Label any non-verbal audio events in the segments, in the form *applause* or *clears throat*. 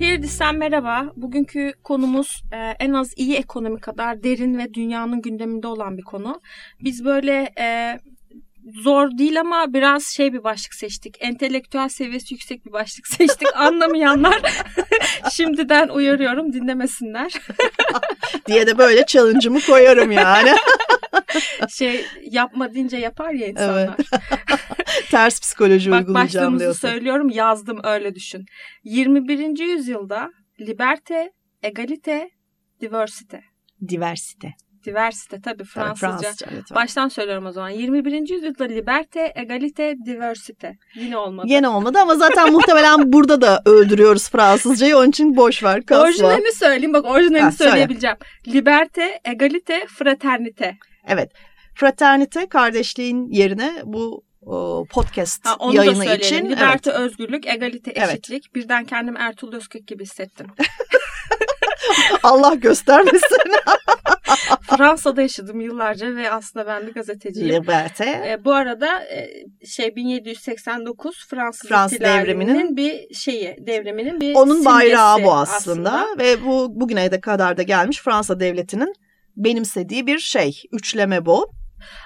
Hirdis'ten merhaba. Bugünkü konumuz e, en az iyi ekonomi kadar derin ve dünyanın gündeminde olan bir konu. Biz böyle e, zor değil ama biraz şey bir başlık seçtik. Entelektüel seviyesi yüksek bir başlık *laughs* seçtik. Anlamayanlar *laughs* şimdiden uyarıyorum dinlemesinler. *laughs* diye de böyle challenge'ımı koyarım yani. *laughs* şey yapma deyince yapar ya insanlar. Evet. *laughs* Ters psikoloji Bak, uygulayacağım diyorsun. söylüyorum yazdım öyle düşün. 21. yüzyılda liberte, egalite, diversite. Diversite. Diversite tabii Fransızca. Tabii Fransızca Baştan söylüyorum o zaman. 21. yüzyılda liberte, egalite, diversite. Yine olmadı. Yine olmadı ama zaten muhtemelen burada da öldürüyoruz Fransızcayı. Onun için boş ver. Kasma. Orijinalini söyleyeyim. Bak orijinalini ha, söyleyebileceğim. Söyle. Liberte, egalite, fraternite. Evet. Fraternite kardeşliğin yerine bu podcast ha, onu yayını da için. Liberte, evet. özgürlük, egalite, eşitlik. Evet. Birden kendim Ertuğrul Özkök gibi hissettim. *laughs* Allah göstermesin. *laughs* Fransa'da yaşadım yıllarca ve aslında ben bir gazeteciyim. Liberte. E, bu arada e, şey 1789 Fransız, Fransız devriminin bir şeyi, devriminin bir Onun bayrağı bu aslında. aslında ve bu bugüne de kadar da gelmiş Fransa devletinin benimsediği bir şey. Üçleme bu.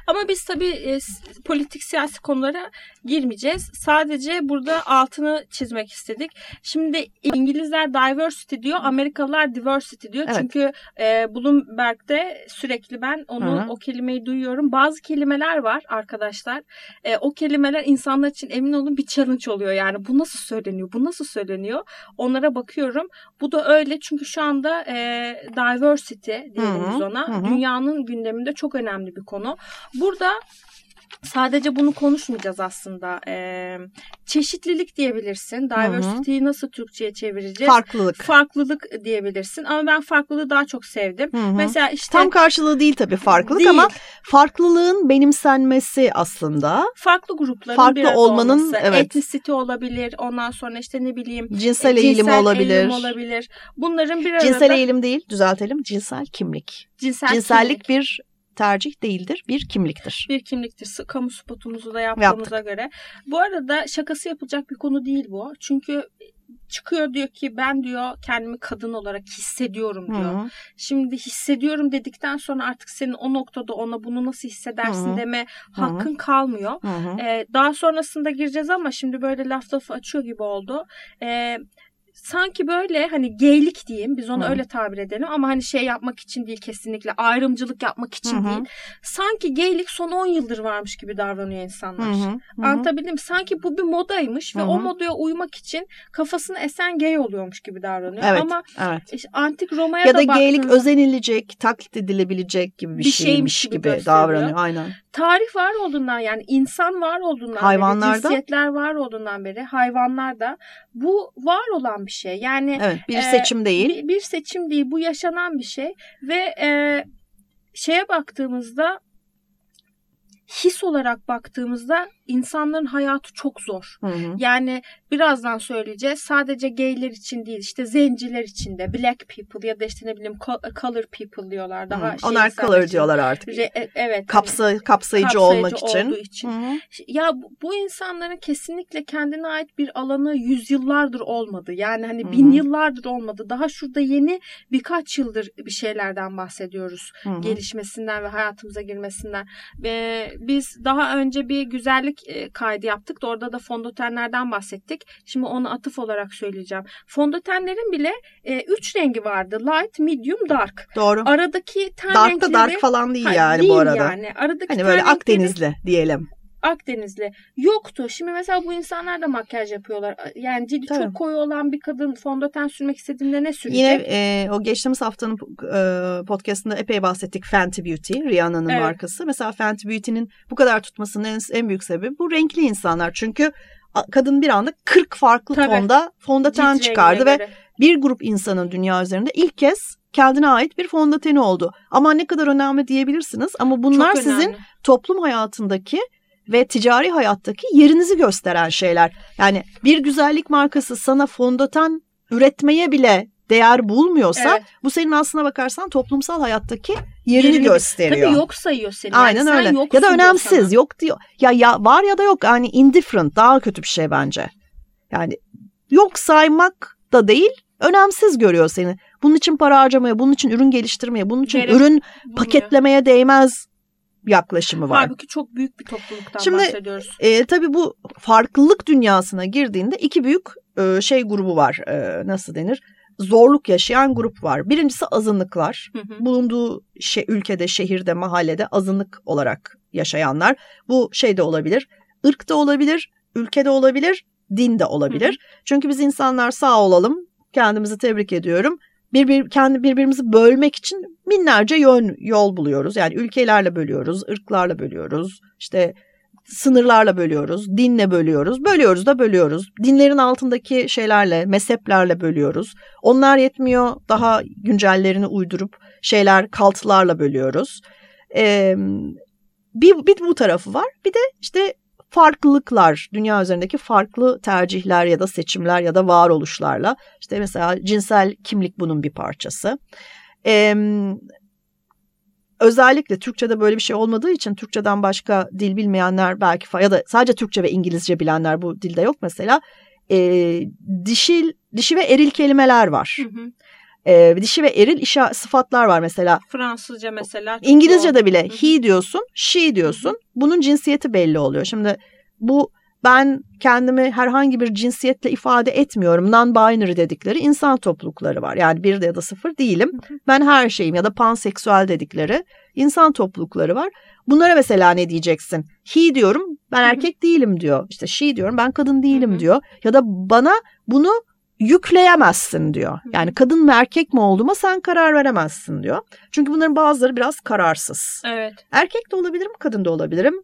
Ama biz tabii e, politik siyasi konulara girmeyeceğiz. Sadece burada altını çizmek istedik. Şimdi İngilizler diversity diyor, Amerikalılar diversity diyor. Evet. Çünkü e, Bloomberg'de sürekli ben onu Hı-hı. o kelimeyi duyuyorum. Bazı kelimeler var arkadaşlar. E, o kelimeler insanlar için emin olun bir challenge oluyor. Yani bu nasıl söyleniyor? Bu nasıl söyleniyor? Onlara bakıyorum. Bu da öyle çünkü şu anda e, diversity diyelim ona. Hı-hı. Dünyanın gündeminde çok önemli bir konu. Burada sadece bunu konuşmayacağız aslında. Ee, çeşitlilik diyebilirsin. Diversity'yi nasıl Türkçe'ye çevireceğiz? Farklılık. Farklılık diyebilirsin. Ama ben farklılığı daha çok sevdim. Hı-hı. Mesela işte tam karşılığı değil tabii farklılık değil. ama farklılığın benimsenmesi aslında. Farklı grupların farklı bir olmanın olması. evet. etnisite olabilir. Ondan sonra işte ne bileyim cinsel eğilim cinsel olabilir. Eğilim olabilir. Bunların bir arada cinsel eğilim değil, düzeltelim. Cinsel kimlik. Cinsel Cinsellik kimlik. bir tercih değildir, bir kimliktir. Bir kimliktir. Kamu spotumuzu da yaptığımıza Yaptık. göre. Bu arada şakası yapılacak bir konu değil bu. Çünkü çıkıyor diyor ki ben diyor kendimi kadın olarak hissediyorum diyor. Hı-hı. Şimdi hissediyorum dedikten sonra artık senin o noktada ona bunu nasıl hissedersin Hı-hı. deme hakkın Hı-hı. kalmıyor. Ee, daha sonrasında gireceğiz ama şimdi böyle laf lafı açıyor gibi oldu. Ee, sanki böyle hani geylik diyeyim biz onu Hı. öyle tabir edelim ama hani şey yapmak için değil kesinlikle ayrımcılık yapmak için Hı-hı. değil. Sanki geylik son 10 yıldır varmış gibi davranıyor insanlar. Hı-hı. Anlatabildim Sanki bu bir modaymış Hı-hı. ve o modaya uymak için kafasını esen gay oluyormuş gibi davranıyor. Evet, ama evet. Işte antik Roma'ya ya da, da geylik özenilecek, taklit edilebilecek gibi bir, bir şeymiş, şeymiş gibi, gibi davranıyor. Aynen. Tarih var olduğundan yani insan var olduğundan Hayvanlarda? beri, cinsiyetler var olduğundan beri hayvanlarda bu var olan bir şey. Yani evet, bir e, seçim değil. Bir, bir seçim değil. Bu yaşanan bir şey ve e, şeye baktığımızda his olarak baktığımızda insanların hayatı çok zor. Hı hı. Yani birazdan söyleyeceğiz. Sadece gayler için değil işte zenciler için de black people ya da işte ne bileyim color people diyorlar. Daha hı. Onlar color için. diyorlar artık. Re, e, evet. Kapsa, kapsayıcı, kapsayıcı olmak için. için. Hı hı. Ya bu insanların kesinlikle kendine ait bir alanı yüzyıllardır olmadı. Yani hani hı hı. bin yıllardır olmadı. Daha şurada yeni birkaç yıldır bir şeylerden bahsediyoruz. Hı hı. Gelişmesinden ve hayatımıza girmesinden. Ve biz daha önce bir güzellik e, kaydı yaptık da orada da fondötenlerden bahsettik. Şimdi onu atıf olarak söyleyeceğim. Fondötenlerin bile e, üç rengi vardı. Light, medium, dark. Doğru. Aradaki ten dark renkleri... Dark da dark falan değil yani değil bu arada. yani. Aradaki hani böyle Akdenizli renkleri... diyelim. Akdenizli yoktu. Şimdi mesela bu insanlar da makyaj yapıyorlar. Yani cildi Tabii. çok koyu olan bir kadın fondöten sürmek istediğinde ne sürecek? Yine e, o geçtiğimiz haftanın e, podcastında epey bahsettik Fenty Beauty, Rihanna'nın evet. markası. Mesela Fenty Beauty'nin bu kadar tutmasının en, en büyük sebebi bu renkli insanlar. Çünkü kadın bir anda 40 farklı Tabii. tonda fondöten Cilt çıkardı ve bir grup insanın dünya üzerinde ilk kez kendine ait bir fondöteni oldu. Ama ne kadar önemli diyebilirsiniz ama bunlar sizin toplum hayatındaki ve ticari hayattaki yerinizi gösteren şeyler. Yani bir güzellik markası sana fondöten üretmeye bile değer bulmuyorsa evet. bu senin aslına bakarsan toplumsal hayattaki yerini, yerini gösteriyor. Tabii yok sayıyor seni. Aynen yani öyle. Ya da önemsiz sana. yok diyor. Ya ya var ya da yok. Yani indifferent daha kötü bir şey bence. Yani yok saymak da değil, önemsiz görüyor seni. Bunun için para harcamaya, bunun için ürün geliştirmeye, bunun için Gerek ürün bulmuyor. paketlemeye değmez yaklaşımı var. Halbuki çok büyük bir topluluktan Şimdi, bahsediyoruz. E, tabii bu farklılık dünyasına girdiğinde iki büyük e, şey grubu var. E, nasıl denir? Zorluk yaşayan grup var. Birincisi azınlıklar. Hı hı. Bulunduğu şey, ülkede, şehirde, mahallede azınlık olarak yaşayanlar. Bu şey de olabilir, ırk da olabilir, ülkede olabilir, din de olabilir. Hı hı. Çünkü biz insanlar sağ olalım. Kendimizi tebrik ediyorum bir, kendi birbirimizi bölmek için binlerce yön yol buluyoruz. Yani ülkelerle bölüyoruz, ırklarla bölüyoruz, işte sınırlarla bölüyoruz, dinle bölüyoruz. Bölüyoruz da bölüyoruz. Dinlerin altındaki şeylerle, mezheplerle bölüyoruz. Onlar yetmiyor, daha güncellerini uydurup şeyler, kaltılarla bölüyoruz. Ee, bir, bir bu tarafı var. Bir de işte farklılıklar, dünya üzerindeki farklı tercihler ya da seçimler ya da varoluşlarla. İşte mesela cinsel kimlik bunun bir parçası. Ee, özellikle Türkçe'de böyle bir şey olmadığı için Türkçeden başka dil bilmeyenler belki ya da sadece Türkçe ve İngilizce bilenler bu dilde yok mesela. E, dişil, dişi ve eril kelimeler var. Hı hı. E, dişi ve eril işa, sıfatlar var mesela. Fransızca mesela. İngilizce'de bile he diyorsun, she diyorsun. Bunun cinsiyeti belli oluyor. Şimdi bu ben kendimi herhangi bir cinsiyetle ifade etmiyorum. Non-binary dedikleri insan toplulukları var. Yani bir ya da sıfır değilim. Ben her şeyim ya da panseksüel dedikleri insan toplulukları var. Bunlara mesela ne diyeceksin? He diyorum ben erkek değilim diyor. İşte she diyorum ben kadın değilim diyor. Ya da bana bunu yükleyemezsin diyor. Yani kadın mı erkek mi olduğuma sen karar veremezsin diyor. Çünkü bunların bazıları biraz kararsız. Evet. Erkek de olabilirim, kadın da olabilirim.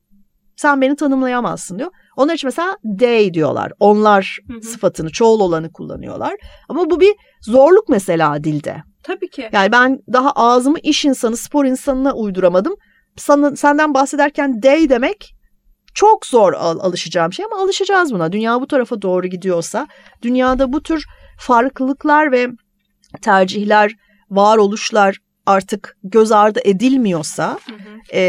Sen beni tanımlayamazsın diyor. Onlar için mesela they diyorlar. Onlar hı hı. sıfatını, çoğul olanı kullanıyorlar. Ama bu bir zorluk mesela dilde. Tabii ki. Yani ben daha ağzımı iş insanı, spor insanına uyduramadım. Sana, senden bahsederken they demek çok zor al- alışacağım şey ama alışacağız buna. Dünya bu tarafa doğru gidiyorsa, dünyada bu tür farklılıklar ve tercihler, varoluşlar artık göz ardı edilmiyorsa hı hı. E,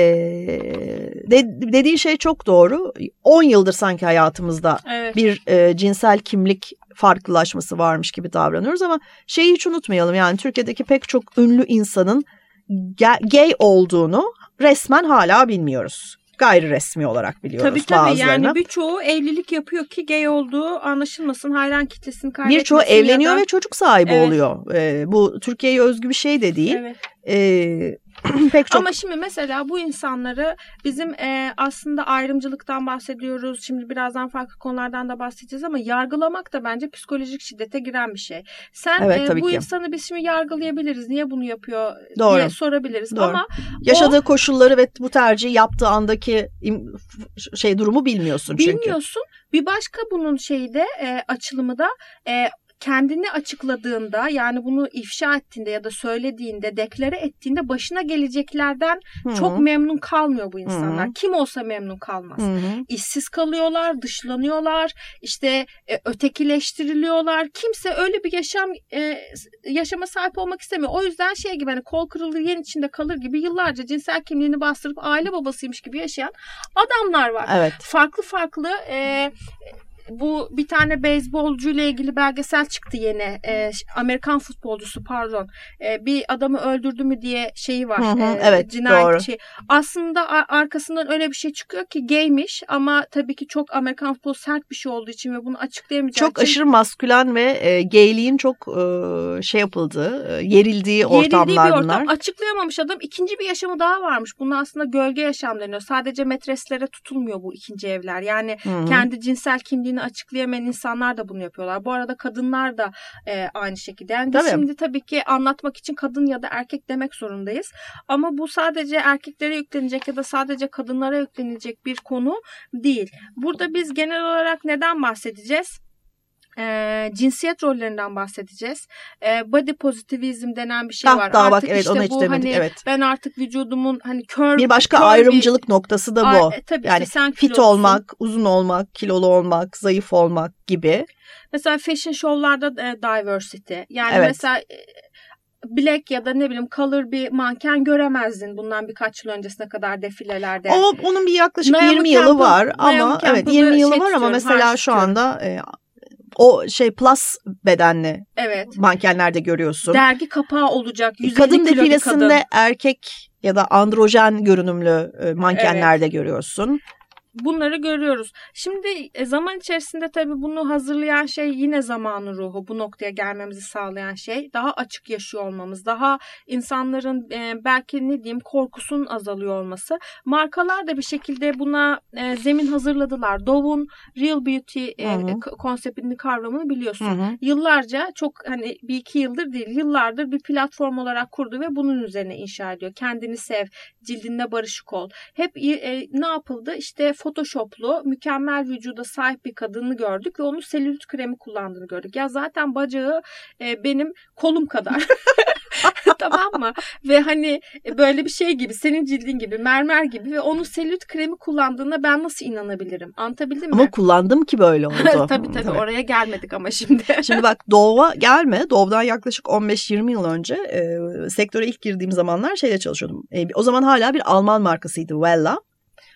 de, dediğin şey çok doğru. 10 yıldır sanki hayatımızda evet. bir e, cinsel kimlik farklılaşması varmış gibi davranıyoruz ama şeyi hiç unutmayalım yani Türkiye'deki pek çok ünlü insanın gay olduğunu resmen hala bilmiyoruz gayri resmi olarak biliyoruz tabii, tabii. bazılarını. Yani birçoğu evlilik yapıyor ki gay olduğu anlaşılmasın, hayran kitlesini kaybetmesin. Birçoğu evleniyor da... ve çocuk sahibi evet. oluyor. Ee, bu Türkiye'ye özgü bir şey de değil. Evet. Ee, *clears throat* pek çok. Ama şimdi mesela bu insanları bizim e, aslında ayrımcılıktan bahsediyoruz. Şimdi birazdan farklı konulardan da bahsedeceğiz ama yargılamak da bence psikolojik şiddete giren bir şey. Sen evet, e, bu ki. insanı biz şimdi yargılayabiliriz. Niye bunu yapıyor Doğru. diye sorabiliriz. Doğru. Ama yaşadığı o, koşulları ve bu tercihi yaptığı andaki şey durumu bilmiyorsun çünkü. Bilmiyorsun. Bir başka bunun şeyi de e, açılımı da e, kendini açıkladığında yani bunu ifşa ettiğinde ya da söylediğinde, deklare ettiğinde başına geleceklerden Hı-hı. çok memnun kalmıyor bu insanlar. Hı-hı. Kim olsa memnun kalmaz. Hı-hı. İşsiz kalıyorlar, dışlanıyorlar, işte e, ötekileştiriliyorlar. Kimse öyle bir yaşam e, yaşama sahip olmak istemiyor. O yüzden şey gibi hani kol kırılır yen içinde kalır gibi yıllarca cinsel kimliğini bastırıp aile babasıymış gibi yaşayan adamlar var. Evet. Farklı farklı e, bu bir tane beyzbolcu ile ilgili belgesel çıktı yeni. E, Amerikan futbolcusu pardon. E, bir adamı öldürdü mü diye şeyi var. Hı hı, e, evet cinayet doğru. Şey. Aslında arkasından öyle bir şey çıkıyor ki gaymiş ama tabii ki çok Amerikan futbolu sert bir şey olduğu için ve bunu açıklayamayacak Çok için... aşırı maskülen ve e, gayliğin çok e, şey yapıldığı, e, yerildiği ortamlar yerildiği bir ortam. bunlar. Açıklayamamış adam. ikinci bir yaşamı daha varmış. Bunun aslında gölge yaşam deniyor. Sadece metreslere tutulmuyor bu ikinci evler. Yani hı hı. kendi cinsel kimliğini kendini açıklayamayan insanlar da bunu yapıyorlar. Bu arada kadınlar da e, aynı şekilde. Yani tabii. şimdi tabii ki anlatmak için kadın ya da erkek demek zorundayız. Ama bu sadece erkeklere yüklenecek ya da sadece kadınlara yüklenilecek bir konu değil. Burada biz genel olarak neden bahsedeceğiz? E, cinsiyet rollerinden bahsedeceğiz. E, body pozitivizm denen bir şey ah, var. Daha artık bak evet işte ona hiç bu, demedik. Hani, evet. Ben artık vücudumun hani kör bir başka kör ayrımcılık bir, noktası da bu. E, tabii yani işte sen fit olmak, uzun olmak, kilolu olmak, zayıf olmak gibi. Mesela fashion show'larda e, diversity. Yani evet. mesela black ya da ne bileyim color bir manken göremezdin bundan birkaç yıl öncesine kadar defilelerde. O onun bir yaklaşık Naomi 20 Campbell, yılı var ama Naomi evet 20 yılı şey var ama mesela şu anda e, o şey plus bedenli evet. mankenlerde görüyorsun. Dergi kapağı olacak. Kadın defilesinde kadın. erkek ya da androjen görünümlü e, mankenlerde evet. görüyorsun bunları görüyoruz. Şimdi e, zaman içerisinde tabii bunu hazırlayan şey yine zamanın ruhu. Bu noktaya gelmemizi sağlayan şey. Daha açık yaşıyor olmamız. Daha insanların e, belki ne diyeyim korkusunun azalıyor olması. Markalar da bir şekilde buna e, zemin hazırladılar. Dove'un Real Beauty konseptini kavramını biliyorsun. Hı hı. Yıllarca çok hani bir iki yıldır değil yıllardır bir platform olarak kurdu ve bunun üzerine inşa ediyor. Kendini sev, cildinde barışık ol. Hep ne yapıldı? İşte photoshoplu mükemmel vücuda sahip bir kadını gördük ve onun selülit kremi kullandığını gördük. Ya zaten bacağı e, benim kolum kadar. *laughs* tamam mı? Ve hani e, böyle bir şey gibi senin cildin gibi mermer gibi ve onun selülit kremi kullandığına ben nasıl inanabilirim? Anlatabildim mi? Ama kullandım ki böyle *laughs* oldu. tabii tabii oraya gelmedik ama şimdi. şimdi bak Doğu'a gelme. Doğu'dan yaklaşık 15-20 yıl önce e, sektöre ilk girdiğim zamanlar şeyle çalışıyordum. E, o zaman hala bir Alman markasıydı Wella.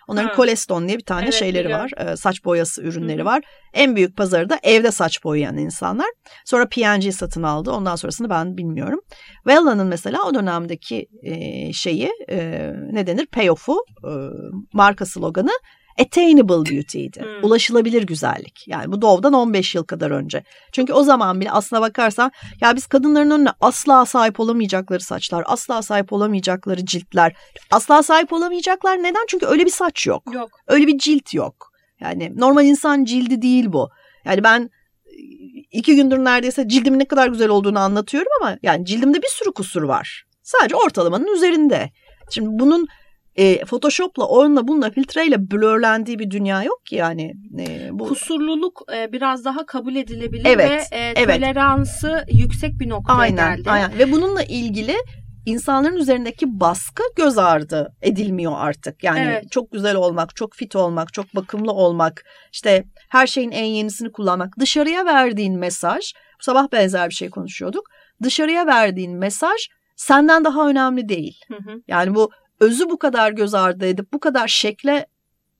Onların ha. Koleston diye bir tane evet, şeyleri biliyorum. var. E, saç boyası ürünleri Hı-hı. var. En büyük pazarı da evde saç boyayan insanlar. Sonra P&G satın aldı. Ondan sonrasını ben bilmiyorum. Wella'nın mesela o dönemdeki e, şeyi e, ne denir? Payoff'u e, marka sloganı attainable beauty'ydi. Hmm. Ulaşılabilir güzellik. Yani bu Dove'dan 15 yıl kadar önce. Çünkü o zaman bile aslına bakarsan ya biz kadınların önüne asla sahip olamayacakları saçlar, asla sahip olamayacakları ciltler, asla sahip olamayacaklar. Neden? Çünkü öyle bir saç yok. Yok. Öyle bir cilt yok. Yani normal insan cildi değil bu. Yani ben iki gündür neredeyse cildimin ne kadar güzel olduğunu anlatıyorum ama yani cildimde bir sürü kusur var. Sadece ortalamanın üzerinde. Şimdi bunun e, Photoshop'la, onunla, bununla, filtreyle blurlendiği bir dünya yok ki yani. E, bu... Kusurluluk e, biraz daha kabul edilebilir evet, ve e, evet. toleransı yüksek bir noktaya aynen, geldi. Aynen. Ve bununla ilgili insanların üzerindeki baskı göz ardı edilmiyor artık. Yani evet. çok güzel olmak, çok fit olmak, çok bakımlı olmak, işte her şeyin en yenisini kullanmak. Dışarıya verdiğin mesaj, bu sabah benzer bir şey konuşuyorduk. Dışarıya verdiğin mesaj senden daha önemli değil. Hı hı. Yani bu özü bu kadar göz ardı edip bu kadar şekle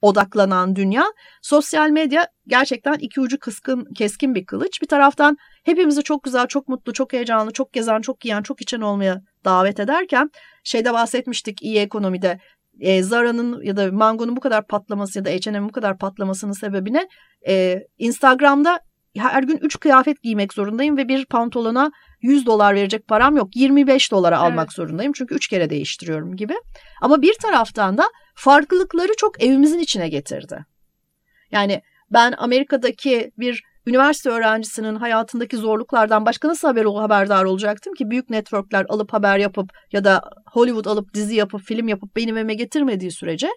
odaklanan dünya sosyal medya gerçekten iki ucu kıskın, keskin bir kılıç. Bir taraftan hepimizi çok güzel, çok mutlu, çok heyecanlı, çok gezen, çok yiyen, çok içen olmaya davet ederken şeyde bahsetmiştik iyi ekonomide e, Zara'nın ya da Mango'nun bu kadar patlaması ya da H&M'in bu kadar patlamasının sebebine e, Instagram'da her gün 3 kıyafet giymek zorundayım ve bir pantolona 100 dolar verecek param yok. 25 dolara evet. almak zorundayım çünkü 3 kere değiştiriyorum gibi. Ama bir taraftan da farklılıkları çok evimizin içine getirdi. Yani ben Amerika'daki bir üniversite öğrencisinin hayatındaki zorluklardan başka nasıl haber haberdar olacaktım ki büyük networkler alıp haber yapıp ya da Hollywood alıp dizi yapıp film yapıp benim evime getirmediği sürece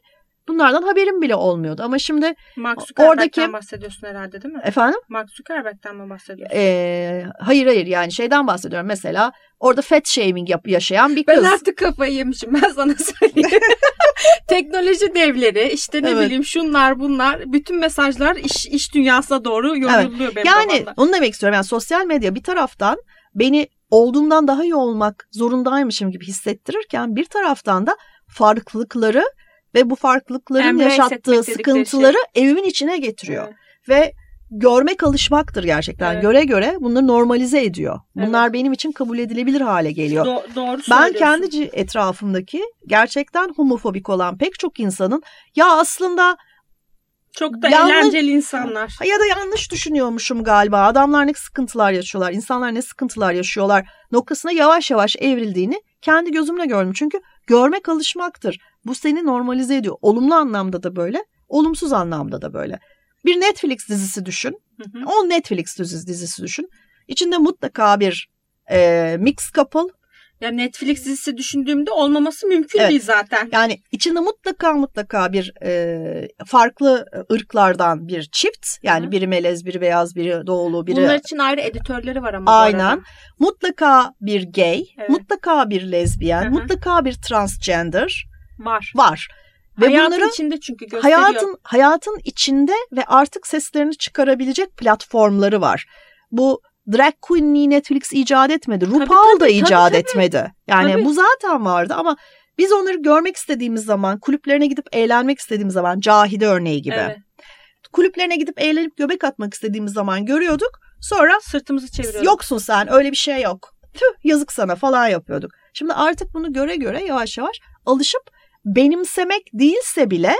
Bunlardan haberim bile olmuyordu. Ama şimdi Mark Zuckerberg'ten oradaki... bahsediyorsun herhalde değil mi? Efendim? Mark Zuckerberg'ten mi bahsediyorsun? Ee, hayır hayır yani şeyden bahsediyorum. Mesela orada fat shaming yap yaşayan bir kız. Ben artık kafayı yemişim ben sana söyleyeyim. *laughs* Teknoloji devleri işte ne evet. bileyim şunlar bunlar bütün mesajlar iş, iş dünyasına doğru yoruluyor evet. benim Yani babamda. onu demek istiyorum. Yani sosyal medya bir taraftan beni olduğumdan daha iyi olmak zorundaymışım gibi hissettirirken bir taraftan da farklılıkları ve bu farklılıkların Embrace yaşattığı sıkıntıları şey. evimin içine getiriyor. Evet. Ve görmek alışmaktır gerçekten. Evet. Göre göre bunları normalize ediyor. Bunlar evet. benim için kabul edilebilir hale geliyor. Do- doğru ben kendi etrafımdaki gerçekten homofobik olan pek çok insanın ya aslında çok da yanlış, eğlenceli insanlar. Ya da yanlış düşünüyormuşum galiba. Adamlar ne sıkıntılar yaşıyorlar, insanlar ne sıkıntılar yaşıyorlar noktasına yavaş yavaş evrildiğini kendi gözümle gördüm. Çünkü görmek alışmaktır. Bu seni normalize ediyor. Olumlu anlamda da böyle, olumsuz anlamda da böyle. Bir Netflix dizisi düşün. Hı hı. O Netflix dizisi düşün. İçinde mutlaka bir e, mix couple. Ya Netflix dizisi düşündüğümde olmaması mümkün evet. değil zaten. Yani içinde mutlaka mutlaka bir e, farklı ırklardan bir çift. Yani Hı. biri melez, biri beyaz, biri doğulu, biri... Bunlar için ayrı editörleri var ama Aynen. Mutlaka bir gay, evet. mutlaka bir lezbiyen, Hı. mutlaka bir transgender Var. Var. Ve hayatın bunları içinde çünkü gösteriyor. Hayatın, hayatın içinde ve artık seslerini çıkarabilecek platformları var. Bu drag queenliği Netflix icat etmedi. RuPaul da icat tabii, etmedi. Yani tabii. bu zaten vardı ama biz onları görmek istediğimiz zaman, kulüplerine gidip eğlenmek istediğimiz zaman, Cahide örneği gibi. Evet. Kulüplerine gidip eğlenip göbek atmak istediğimiz zaman görüyorduk. Sonra sırtımızı çeviriyorduk. Yoksun sen öyle bir şey yok. Tüh yazık sana falan yapıyorduk. Şimdi artık bunu göre göre yavaş yavaş alışıp benimsemek değilse bile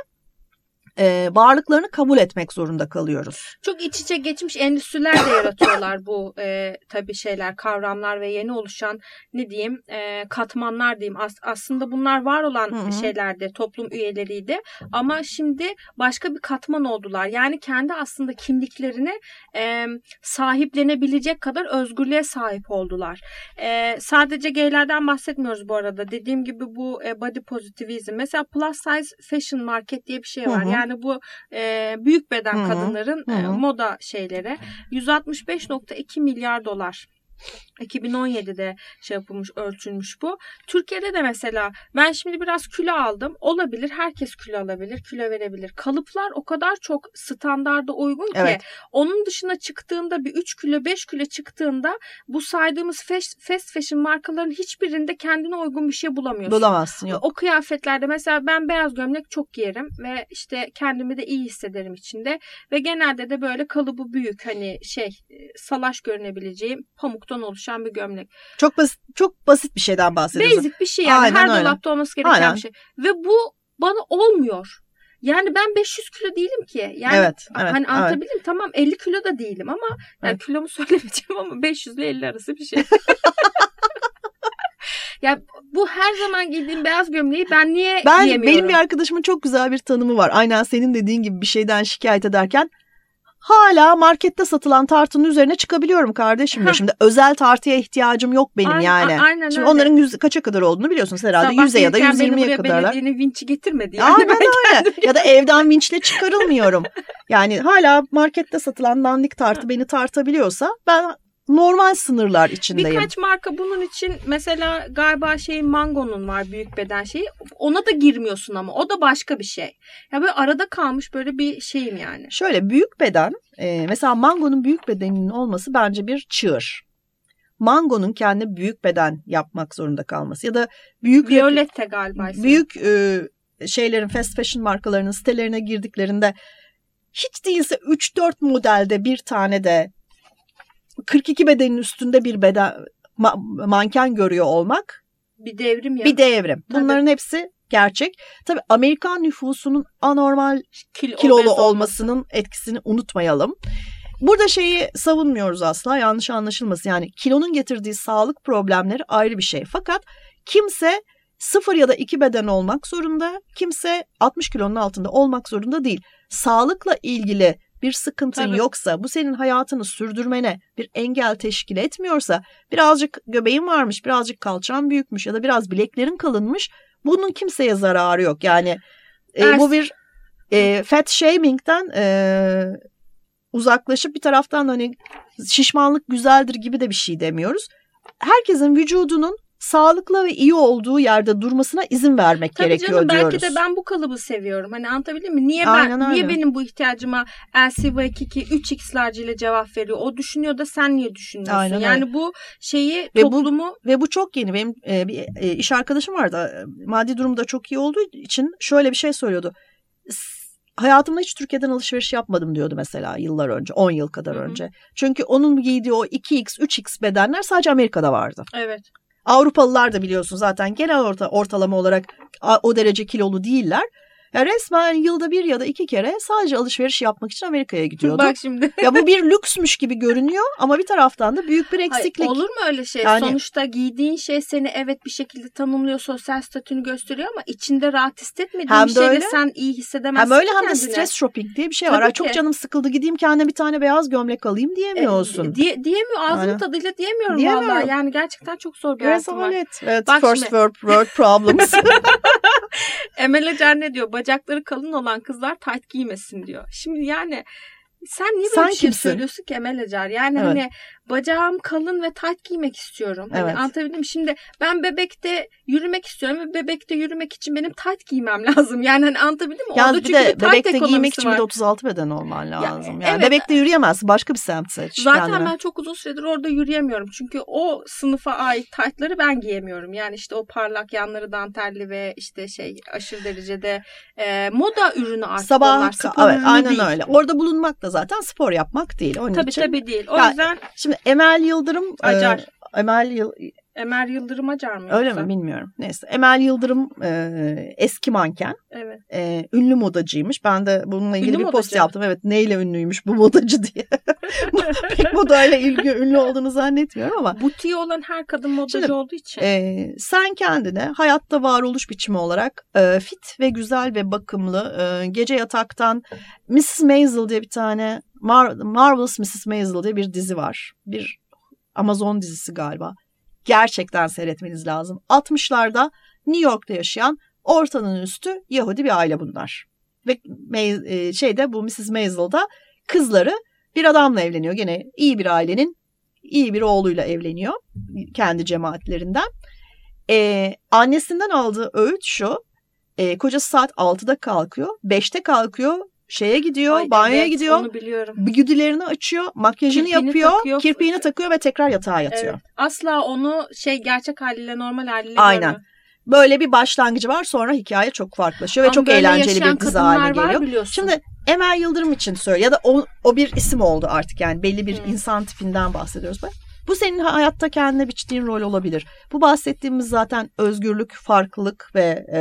e, varlıklarını kabul etmek zorunda kalıyoruz. Çok iç içe geçmiş endüstriler de yaratıyorlar bu e, tabii şeyler, kavramlar ve yeni oluşan ne diyeyim e, katmanlar diyeyim. As, aslında bunlar var olan Hı-hı. şeylerdi, toplum üyeleriydi ama şimdi başka bir katman oldular. Yani kendi aslında kimliklerini e, sahiplenebilecek kadar özgürlüğe sahip oldular. E, sadece gaylerden bahsetmiyoruz bu arada. Dediğim gibi bu e, body positivizm. Mesela plus size fashion market diye bir şey var. Hı-hı. Yani yani bu e, büyük beden Hı-hı. kadınların Hı-hı. E, moda şeyleri 165.2 milyar dolar 2017'de şey yapılmış, ölçülmüş bu. Türkiye'de de mesela ben şimdi biraz kilo aldım. Olabilir. Herkes kilo alabilir, kilo verebilir. Kalıplar o kadar çok standarda uygun ki evet. onun dışına çıktığında bir 3 kilo, 5 kilo çıktığında bu saydığımız fast, fashion markaların hiçbirinde kendine uygun bir şey bulamıyorsun. Bulamazsın yok. O kıyafetlerde mesela ben beyaz gömlek çok giyerim ve işte kendimi de iyi hissederim içinde ve genelde de böyle kalıbı büyük hani şey salaş görünebileceğim pamuktan oluşan bir gömlek. Çok basit çok basit bir şeyden bahsediyorsun. Basic bir şey yani Aynen her öyle. dolapta olması gereken Aynen. bir şey. Ve bu bana olmuyor. Yani ben 500 kilo değilim ki. Yani evet, evet, hani anlatabildim evet. tamam 50 kilo da değilim ama yani evet. kilomu *laughs* söylemeyeceğim ama 500 ile 50 arası bir şey. *laughs* ya bu her zaman giydiğim beyaz gömleği ben niye ben, giyemiyorum? Benim bir arkadaşımın çok güzel bir tanımı var. Aynen senin dediğin gibi bir şeyden şikayet ederken hala markette satılan tartının üzerine çıkabiliyorum kardeşim. Şimdi özel tartıya ihtiyacım yok benim aynen, yani. Aynen Şimdi öyle. onların yüz, kaça kadar olduğunu biliyorsunuz herhalde. 100'e ya da 120'ye kadarlar. Belediyenin vinçi getirmedi yani. Aynen öyle. ya da evden vinçle çıkarılmıyorum. *laughs* yani hala markette satılan dandik tartı beni tartabiliyorsa ben normal sınırlar içindeyim. Birkaç marka bunun için mesela galiba şey Mango'nun var büyük beden şeyi. Ona da girmiyorsun ama o da başka bir şey. Ya böyle arada kalmış böyle bir şeyim yani. Şöyle büyük beden e, mesela Mango'nun büyük bedeninin olması bence bir çığır. Mango'nun kendi büyük beden yapmak zorunda kalması ya da büyük Violette galiba. Büyük e, şeylerin fast fashion markalarının sitelerine girdiklerinde hiç değilse 3-4 modelde bir tane de 42 bedenin üstünde bir beden ma, manken görüyor olmak bir devrim ya. Bir devrim. Bunların Tabii. hepsi gerçek. Tabii Amerikan nüfusunun anormal Kil, kilolu olmasının olması. etkisini unutmayalım. Burada şeyi savunmuyoruz asla yanlış anlaşılmasın. Yani kilonun getirdiği sağlık problemleri ayrı bir şey. Fakat kimse sıfır ya da iki beden olmak zorunda. Kimse 60 kilonun altında olmak zorunda değil. Sağlıkla ilgili bir sıkıntın Tabii. yoksa, bu senin hayatını sürdürmene bir engel teşkil etmiyorsa, birazcık göbeğin varmış, birazcık kalçan büyükmüş ya da biraz bileklerin kalınmış, bunun kimseye zararı yok. Yani e, bu bir e, fat shaming'den e, uzaklaşıp bir taraftan hani şişmanlık güzeldir gibi de bir şey demiyoruz. Herkesin vücudunun sağlıklı ve iyi olduğu yerde durmasına izin vermek Tabii gerekiyor canım, diyoruz. Belki de ben bu kalıbı seviyorum. Hani anlatabildim mi? Niye Aynen ben öyle. niye benim bu ihtiyacıma LCV2 3x large ile cevap veriyor? O düşünüyor da sen niye düşünmüyorsun? Aynen yani öyle. bu şeyi ve toplumu bu, ve bu çok yeni. Benim e, bir e, iş arkadaşım vardı. Maddi durumu da çok iyi olduğu için şöyle bir şey söylüyordu. Hayatımda hiç Türkiye'den alışveriş yapmadım diyordu mesela yıllar önce, 10 yıl kadar Hı-hı. önce. Çünkü onun giydiği o 2x, 3x bedenler sadece Amerika'da vardı. Evet. Avrupalılar da biliyorsun zaten genel orta, ortalama olarak o derece kilolu değiller. Ya resmen yılda bir ya da iki kere sadece alışveriş yapmak için Amerika'ya gidiyordu. Bak şimdi. ya bu bir lüksmüş gibi görünüyor ama bir taraftan da büyük bir eksiklik. Hayır, olur mu öyle şey? Yani, Sonuçta giydiğin şey seni evet bir şekilde tanımlıyor, sosyal statünü gösteriyor ama içinde rahat hissetmediğin hem şeyle öyle, sen iyi hissedemezsin Hem öyle hem de stres shopping diye bir şey Tabii var. Ki. Çok canım sıkıldı gideyim kendime bir tane beyaz gömlek alayım diyemiyorsun. E, diye, diyemiyor ağzının yani. tadıyla diyemiyorum, diyemiyorum vallahi. Yani gerçekten çok zor bir hayatım var. Evet, Bak first şimdi. world, world problems. *laughs* Emel Acar ne diyor? Bacakları kalın olan kızlar tight giymesin diyor. Şimdi yani sen niye böyle sen bir şey kimsin? söylüyorsun ki Emel Acar? Yani evet. hani bacağım kalın ve tight giymek istiyorum. Hani Evet. anlatabildim mi? Şimdi ben bebekte yürümek istiyorum ve bebekte yürümek için benim tight giymem *laughs* lazım. Yani hani anlatabildim mi? Ya Orada bir çünkü de tight bebekte giymek için bir var. de 36 beden olman lazım. yani evet. bebekte yürüyemezsin. Başka bir semt seç. Zaten kendine. ben çok uzun süredir orada yürüyemiyorum. Çünkü o sınıfa ait taytları ben giyemiyorum. Yani işte o parlak yanları dantelli ve işte şey aşırı derecede e, moda ürünü artık Sabah onlar. Spor evet ürünü aynen değil. öyle. Orada bulunmak da zaten spor yapmak değil. Onun Tabii için. tabii değil. O Ya, yüzden Şimdi Emel Yıldırım e, Acar. Emel Yıl Emer Yıldırım Acar mı öyle mi bilmiyorum. Neyse Emel Yıldırım e, eski manken. Evet. e, ünlü modacıymış. Ben de bununla ilgili Ünlü bir post modacı. yaptım. Evet neyle ünlüymüş bu modacı diye. *laughs* Pek modayla ilgi ünlü olduğunu zannetmiyorum ama Butiği olan her kadın modacı Şimdi, olduğu için. e, sen kendine hayatta varoluş biçimi olarak e, fit ve güzel ve bakımlı e, gece yataktan Mrs. Maisel diye bir tane Mar- Marvelous Mrs. Maisel diye bir dizi var. Bir Amazon dizisi galiba. Gerçekten seyretmeniz lazım. 60'larda New York'ta yaşayan ortanın üstü Yahudi bir aile bunlar. Ve May- e, şeyde bu Mrs. Maisel'da kızları bir adamla evleniyor. Gene iyi bir ailenin iyi bir oğluyla evleniyor. Kendi cemaatlerinden. Ee, annesinden aldığı öğüt şu. E, kocası saat 6'da kalkıyor. 5'te kalkıyor. Şeye gidiyor. Ay, banyoya evet, gidiyor. Onu biliyorum. Güdülerini açıyor. Makyajını Kirpiğini yapıyor. takıyor. Kirpiğini takıyor ve tekrar yatağa yatıyor. Evet. Asla onu şey gerçek haliyle normal haliyle Aynen. görmüyor. Böyle bir başlangıcı var. Sonra hikaye çok farklılaşıyor ve Ama çok böyle eğlenceli bir dizi haline geliyor. biliyorsun. Şimdi Emel Yıldırım için söyle ya da o, o bir isim oldu artık yani belli bir Hmm. insan tipinden bahsediyoruz. Bak, Bu senin hayatta kendine biçtiğin rol olabilir. Bu bahsettiğimiz zaten özgürlük, farklılık ve e,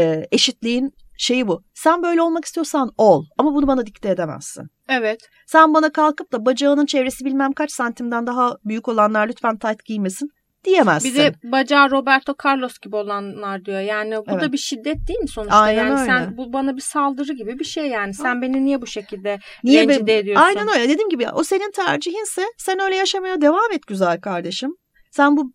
e, eşitliğin şeyi bu. Sen böyle olmak istiyorsan ol ama bunu bana dikte edemezsin. Evet. Sen bana kalkıp da bacağının çevresi bilmem kaç santimden daha büyük olanlar lütfen tight giymesin diyemezsin. Bir de bacağı Roberto Carlos gibi olanlar diyor. Yani bu Evet. da bir şiddet değil mi sonuçta? Aynen yani öyle. sen bu bana bir saldırı gibi bir şey yani. Sen beni niye bu şekilde Niye be- rencide ediyorsun? Aynen öyle. Dediğim gibi o senin tercihinse sen öyle yaşamaya devam et güzel kardeşim. Sen bu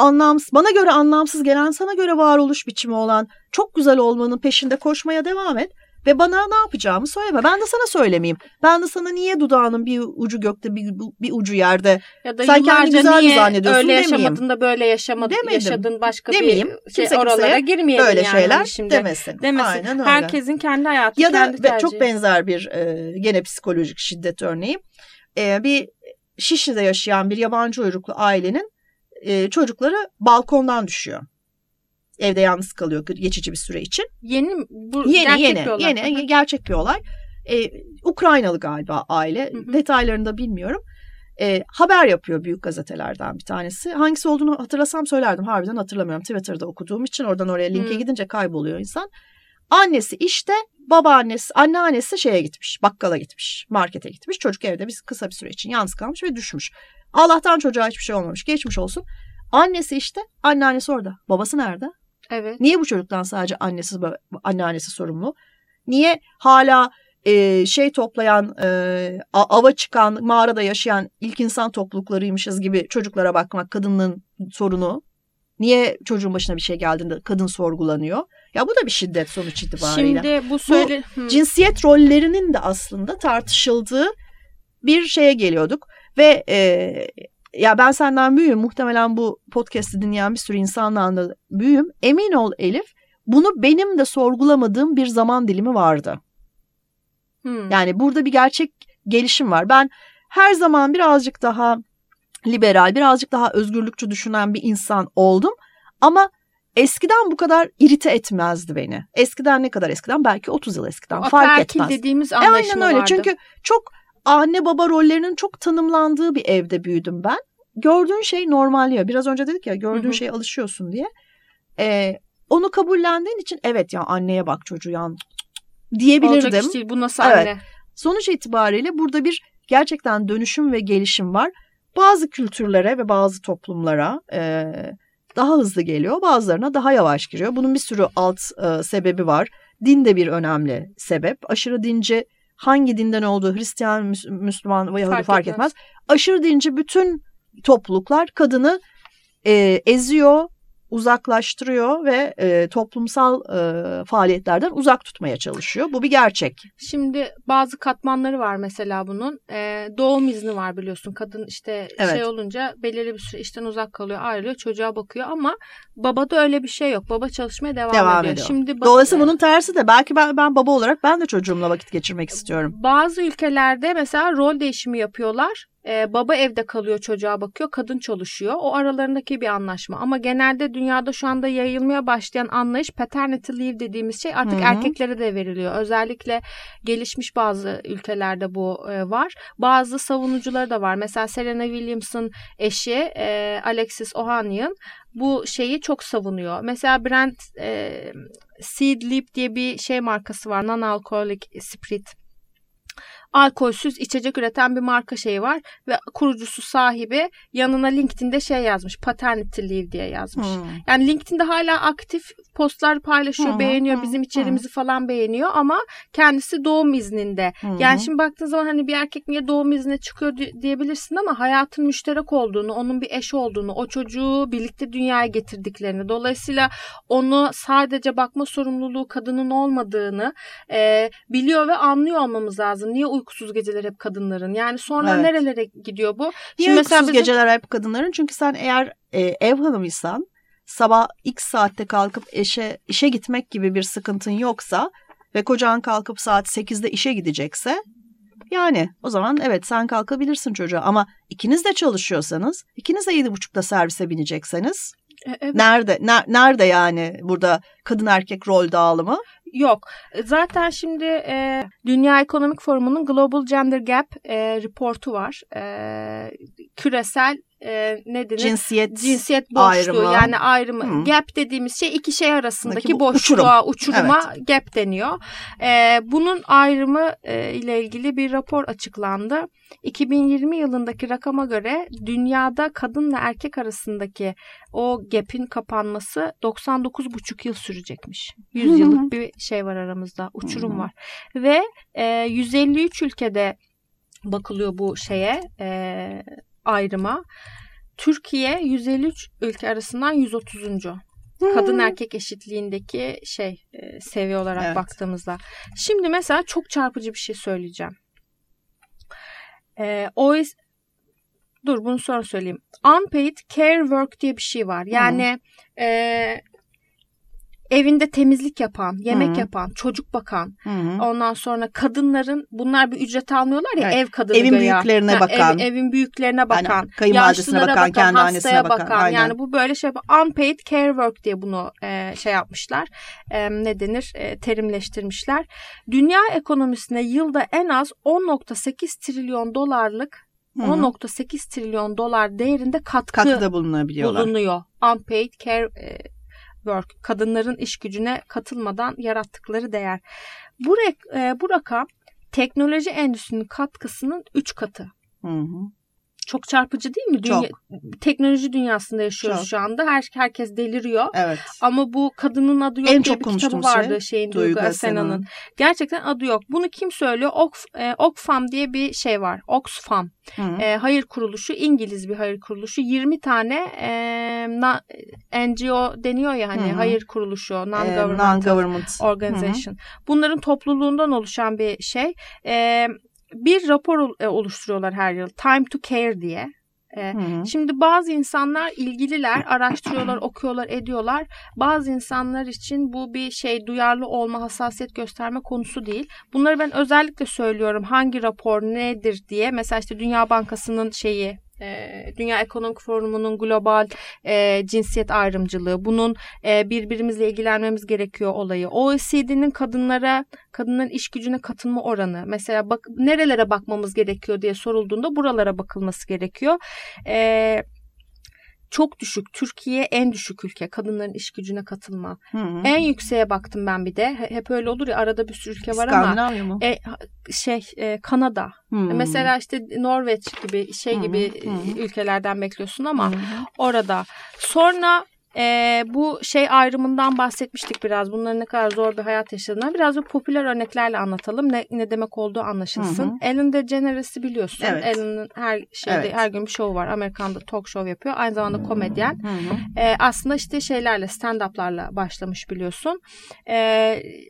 anlamsız, bana göre anlamsız gelen, sana göre varoluş biçimi olan çok güzel olmanın peşinde koşmaya devam et. Ve bana ne yapacağımı söyleme. Ben de sana söylemeyeyim. Ben de sana niye dudağının bir ucu gökte bir, bir ucu yerde Ya da Sen kendi yıllarca güzel mi niye zannediyorsun öyle demeyeyim. yaşamadın da böyle yaşamadın, Demedim. yaşadın başka Demeyeyim. bir şey Kimse oralara girmeyelim böyle yani şeyler hani şimdi. demesin. Demesin. Aynen öyle. Herkesin kendi hayatı, Ya da kendi tercihi. çok benzer bir e, gene psikolojik şiddet örneği. E, bir Şişli'de yaşayan bir yabancı uyruklu ailenin e, çocukları balkondan düşüyor. Evde yalnız kalıyor geçici bir süre için. Yeni bu Yeni gerçek yeni bir olay. yeni gerçek bir olay. E, Ukraynalı galiba aile. Hı hı. Detaylarını da bilmiyorum. E, haber yapıyor büyük gazetelerden bir tanesi. Hangisi olduğunu hatırlasam söylerdim. Harbiden hatırlamıyorum. Twitter'da okuduğum için oradan oraya linke Hı. gidince kayboluyor insan. Annesi işte, babaannesi, anneannesi şeye gitmiş, bakkala gitmiş, markete gitmiş. Çocuk evde bir kısa bir süre için yalnız kalmış ve düşmüş. Allah'tan çocuğa hiçbir şey olmamış, geçmiş olsun. Annesi işte, anneannesi orada. Babası nerede? Evet. Niye bu çocuktan sadece annesi baba- anneannesi sorumlu? Niye hala e, şey toplayan, e, ava çıkan, mağarada yaşayan ilk insan topluluklarıymışız gibi çocuklara bakmak kadının sorunu? Niye çocuğun başına bir şey geldiğinde kadın sorgulanıyor? Ya bu da bir şiddet sonuç itibariyle. Şimdi bu söyle Hı. Cinsiyet rollerinin de aslında tartışıldığı bir şeye geliyorduk ve e, ya ben senden büyüğüm muhtemelen bu podcast'i dinleyen bir sürü insanla da büyüğüm. Emin ol Elif bunu benim de sorgulamadığım bir zaman dilimi vardı. Hı. Yani burada bir gerçek gelişim var. Ben her zaman birazcık daha liberal, birazcık daha özgürlükçü düşünen bir insan oldum. Ama eskiden bu kadar irite etmezdi beni. Eskiden ne kadar eskiden? Belki 30 yıl eskiden. Fark Ataerkil etmez. dediğimiz E, anlaşma aynen öyle. vardı. Çünkü çok anne baba rollerinin çok tanımlandığı bir evde büyüdüm ben. Gördüğün şey normal ya. Biraz önce dedik ya gördüğün Hı hı. şeye alışıyorsun diye. Ee, onu kabullendiğin için evet ya anneye bak çocuğu ya diyebilirdim. Olacak iş değil. Bu nasıl Evet. anne? Sonuç itibariyle burada bir gerçekten dönüşüm ve gelişim var. Bazı kültürlere ve bazı toplumlara e, daha hızlı geliyor, bazılarına daha yavaş giriyor. Bunun bir sürü alt e, sebebi var. Din de bir önemli sebep. Aşırı dinci hangi dinden olduğu Hristiyan, Müs- Müslüman ve Yahudi fark, Fark etmez. etmez. Aşırı dinci bütün topluluklar kadını e, eziyor, uzaklaştırıyor ve e, toplumsal e, faaliyetlerden uzak tutmaya çalışıyor. Bu bir gerçek. Şimdi bazı katmanları var mesela bunun. E, doğum izni var biliyorsun. Kadın işte evet. şey olunca belirli bir süre işten uzak kalıyor, ayrılıyor, çocuğa bakıyor ama babada öyle bir şey yok. Baba çalışmaya devam, devam ediyor. ediyor. Şimdi Dolayısıyla bunun tersi de belki ben, ben baba olarak ben de çocuğumla vakit geçirmek istiyorum. Bazı ülkelerde mesela rol değişimi yapıyorlar ee, baba evde kalıyor çocuğa bakıyor kadın çalışıyor. O aralarındaki bir anlaşma. Ama genelde dünyada şu anda yayılmaya başlayan anlayış paternity leave dediğimiz şey artık Hı-hı. erkeklere de veriliyor. Özellikle gelişmiş bazı ülkelerde bu e, var. Bazı savunucuları da var. Mesela Serena Williams'ın eşi e, Alexis Ohanian bu şeyi çok savunuyor. Mesela Brent e, Seed Leap diye bir şey markası var. Non-alcoholic spirit alkolsüz içecek üreten bir marka şeyi var ve kurucusu sahibi yanına LinkedIn'de şey yazmış paternity leave diye yazmış. Hmm. Yani LinkedIn'de hala aktif postlar paylaşıyor, hmm. beğeniyor, hmm. bizim içerimizi hmm. falan beğeniyor ama kendisi doğum izninde. Hmm. Yani şimdi baktığın zaman hani bir erkek niye doğum iznine çıkıyor diyebilirsin ama hayatın müşterek olduğunu, onun bir eş olduğunu, o çocuğu birlikte dünyaya getirdiklerini, dolayısıyla onu sadece bakma sorumluluğu kadının olmadığını e, biliyor ve anlıyor olmamız lazım. Niye uykusuz geceler hep kadınların? Yani sonra evet. nerelere gidiyor bu? Niye Şimdi mesela bizim... geceler hep kadınların? Çünkü sen eğer e, ev hanımıysan sabah x saatte kalkıp eşe işe gitmek gibi bir sıkıntın yoksa ve kocan kalkıp saat 8'de işe gidecekse yani o zaman evet sen kalkabilirsin çocuğa ama ikiniz de çalışıyorsanız ikiniz de 7.30'da servise binecekseniz e, evet. nerede ner, nerede yani burada kadın erkek rol dağılımı? Yok. Zaten şimdi e, Dünya Ekonomik Forumu'nun Global Gender Gap e, reportu var. E, küresel e, ne denir? Cinsiyet, Cinsiyet boşluğu ayrımı. yani ayrımı. Hmm. Gap dediğimiz şey iki şey arasındaki bu boşluğa, uçurum. uçuruma evet. gap deniyor. E, bunun ayrımı e, ile ilgili bir rapor açıklandı. 2020 yılındaki rakama göre dünyada kadınla erkek arasındaki o gap'in kapanması 99,5 yıl sürecekmiş. 100 yıllık bir şey var aramızda, uçurum var. Ve e, 153 ülkede bakılıyor bu şeye, e, ayrıma. Türkiye 153 ülke arasından 130. Kadın erkek eşitliğindeki şey e, seviye olarak evet. baktığımızda. Şimdi mesela çok çarpıcı bir şey söyleyeceğim. E, OES Dur bunu sonra söyleyeyim. Unpaid care work diye bir şey var. Yani e, evinde temizlik yapan, yemek Hı-hı. yapan, çocuk bakan, Hı-hı. ondan sonra kadınların bunlar bir ücret almıyorlar ya evet. ev kadını evin göya. büyüklerine ha, bakan, ev, evin büyüklerine bakan, yani kayınvalidesine bakan, bakan, kendi annesine bakan, bakan. Aynen. yani bu böyle şey unpaid care work diye bunu e, şey yapmışlar. E, ne denir? E, terimleştirmişler. Dünya ekonomisine yılda en az 10.8 trilyon dolarlık 10.8 trilyon dolar değerinde katkı katkıda bulunabiliyorlar. Bulunuyor. Unpaid care e, work, kadınların iş gücüne katılmadan yarattıkları değer. Bu, e, bu rakam teknoloji endüstrisinin katkısının 3 katı. Hı hı. Çok çarpıcı değil mi? Dünya, Çok. Teknoloji dünyasında yaşıyoruz Çok. şu anda. Her herkes deliriyor. Evet. Ama bu kadının adı yok en diye bir kitabı vardı şey, şeyin Duygu Asena'nın. Gerçekten adı yok. Bunu kim söylüyor? Ox, e, Oxfam diye bir şey var. Oxfam. E, hayır kuruluşu İngiliz bir hayır kuruluşu. 20 tane e, na, NGO deniyor ya hani Hı-hı. hayır kuruluşu, non-governmental e, non organization. Hı-hı. Bunların topluluğundan oluşan bir şey. E, bir rapor e, oluşturuyorlar her yıl. Time to Care diye. E, şimdi bazı insanlar ilgililer, *clears throat* araştırıyorlar, okuyorlar, ediyorlar. Bazı insanlar için bu bir şey duyarlı olma, hassasiyet gösterme konusu değil. Bunları ben özellikle söylüyorum. Hangi rapor nedir diye. Mesela işte Dünya Bankası'nın şeyi e, Dünya Ekonomik Forumu'nun global e, cinsiyet ayrımcılığı, bunun e, birbirimizle ilgilenmemiz gerekiyor olayı. OECD'nin kadınlara, kadınların iş gücüne katılma oranı. Mesela bak nerelere bakmamız gerekiyor diye sorulduğunda buralara bakılması gerekiyor. Eee çok düşük. Türkiye en düşük ülke kadınların iş gücüne katılma. Hı hı. En yükseğe baktım ben bir de. Hep öyle olur ya arada bir sürü ülke var ama. Mı? E, şey e, Kanada. Hı hı. Mesela işte Norveç gibi şey gibi hı hı. ülkelerden bekliyorsun ama hı hı. orada. Sonra e, bu şey ayrımından bahsetmiştik biraz. Bunların ne kadar zor bir hayat yaşadığından biraz da popüler örneklerle anlatalım. Ne, ne demek olduğu anlaşılsın. Hı hı. Ellen DeGeneres'i biliyorsun. Evet. Ellen'ın her şeyde evet. her gün bir show var. Amerika'da talk show yapıyor. Aynı zamanda komedyen. Hı hı. E, aslında işte şeylerle stand-up'larla başlamış biliyorsun. E,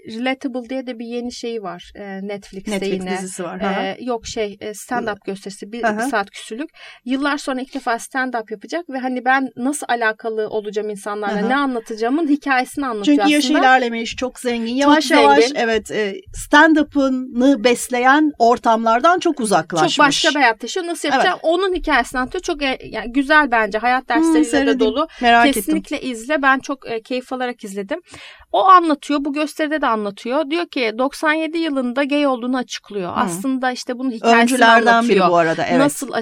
Relatable diye de bir yeni şey var. E, Netflix'te Netflix yine. dizisi var. E, yok şey stand-up gösterisi. Bir, bir saat küsürlük. Yıllar sonra ilk defa stand-up yapacak ve hani ben nasıl alakalı olacağım insanlarla Hı-hı. ne anlatacağımın hikayesini anlatıyor Çünkü yaşı ilerlemiş, çok zengin. Yavaş çok yavaş zengin. evet e, stand-up'ını besleyen ortamlardan çok uzaklaşmış. Çok başka bir hayat yaşıyor. Nasıl yapacağım? Evet. Onun hikayesini anlatıyor. Çok e, yani güzel bence. Hayat dersleriyle hmm, de dolu. Merak Kesinlikle ettim. izle. Ben çok e, keyif alarak izledim. O anlatıyor. Bu gösteride de anlatıyor. Diyor ki 97 yılında gay olduğunu açıklıyor. Hmm. Aslında işte bunun hikayesini Öncülerden anlatıyor. biri bu arada. Evet. Nasıl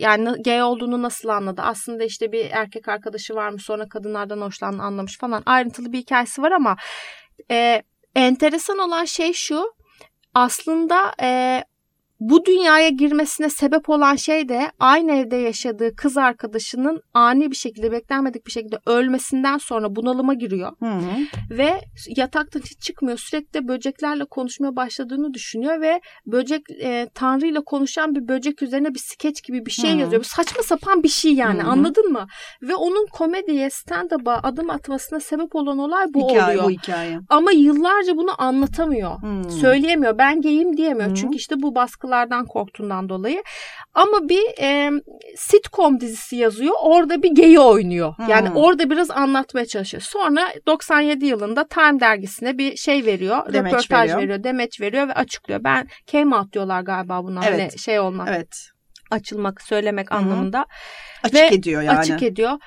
yani gay olduğunu nasıl anladı? Aslında işte bir erkek arkadaşı varmış sonra kadınlardan hoşlandığını anlamış falan. Ayrıntılı bir hikayesi var ama e, enteresan olan şey şu. Aslında e, bu dünyaya girmesine sebep olan şey de aynı evde yaşadığı kız arkadaşının ani bir şekilde beklenmedik bir şekilde ölmesinden sonra bunalıma giriyor. Hı hı. Ve yataktan hiç çıkmıyor. Sürekli böceklerle konuşmaya başladığını düşünüyor ve böcek e, Tanrı ile konuşan bir böcek üzerine bir skeç gibi bir şey hı. yazıyor. Bu saçma sapan bir şey yani hı hı. anladın mı? Ve onun komediye stand-up'a adım atmasına sebep olan olay bu hikaye, oluyor. Bu hikaye. Ama yıllarca bunu anlatamıyor. Hı. Söyleyemiyor. Ben geyim diyemiyor. Hı. Çünkü işte bu baskı baskılardan korktuğundan dolayı. Ama bir e, sitcom dizisi yazıyor. Orada bir geyi oynuyor. Hmm. Yani orada biraz anlatmaya çalışıyor. Sonra 97 yılında Time dergisine bir şey veriyor. Demeç röportaj veriyor. veriyor. Demeç veriyor ve açıklıyor. Ben came out diyorlar galiba buna. Hani evet. Hani şey olmak. Evet. Açılmak, söylemek Hı-hı. anlamında. Açık ve ediyor yani. Açık ediyor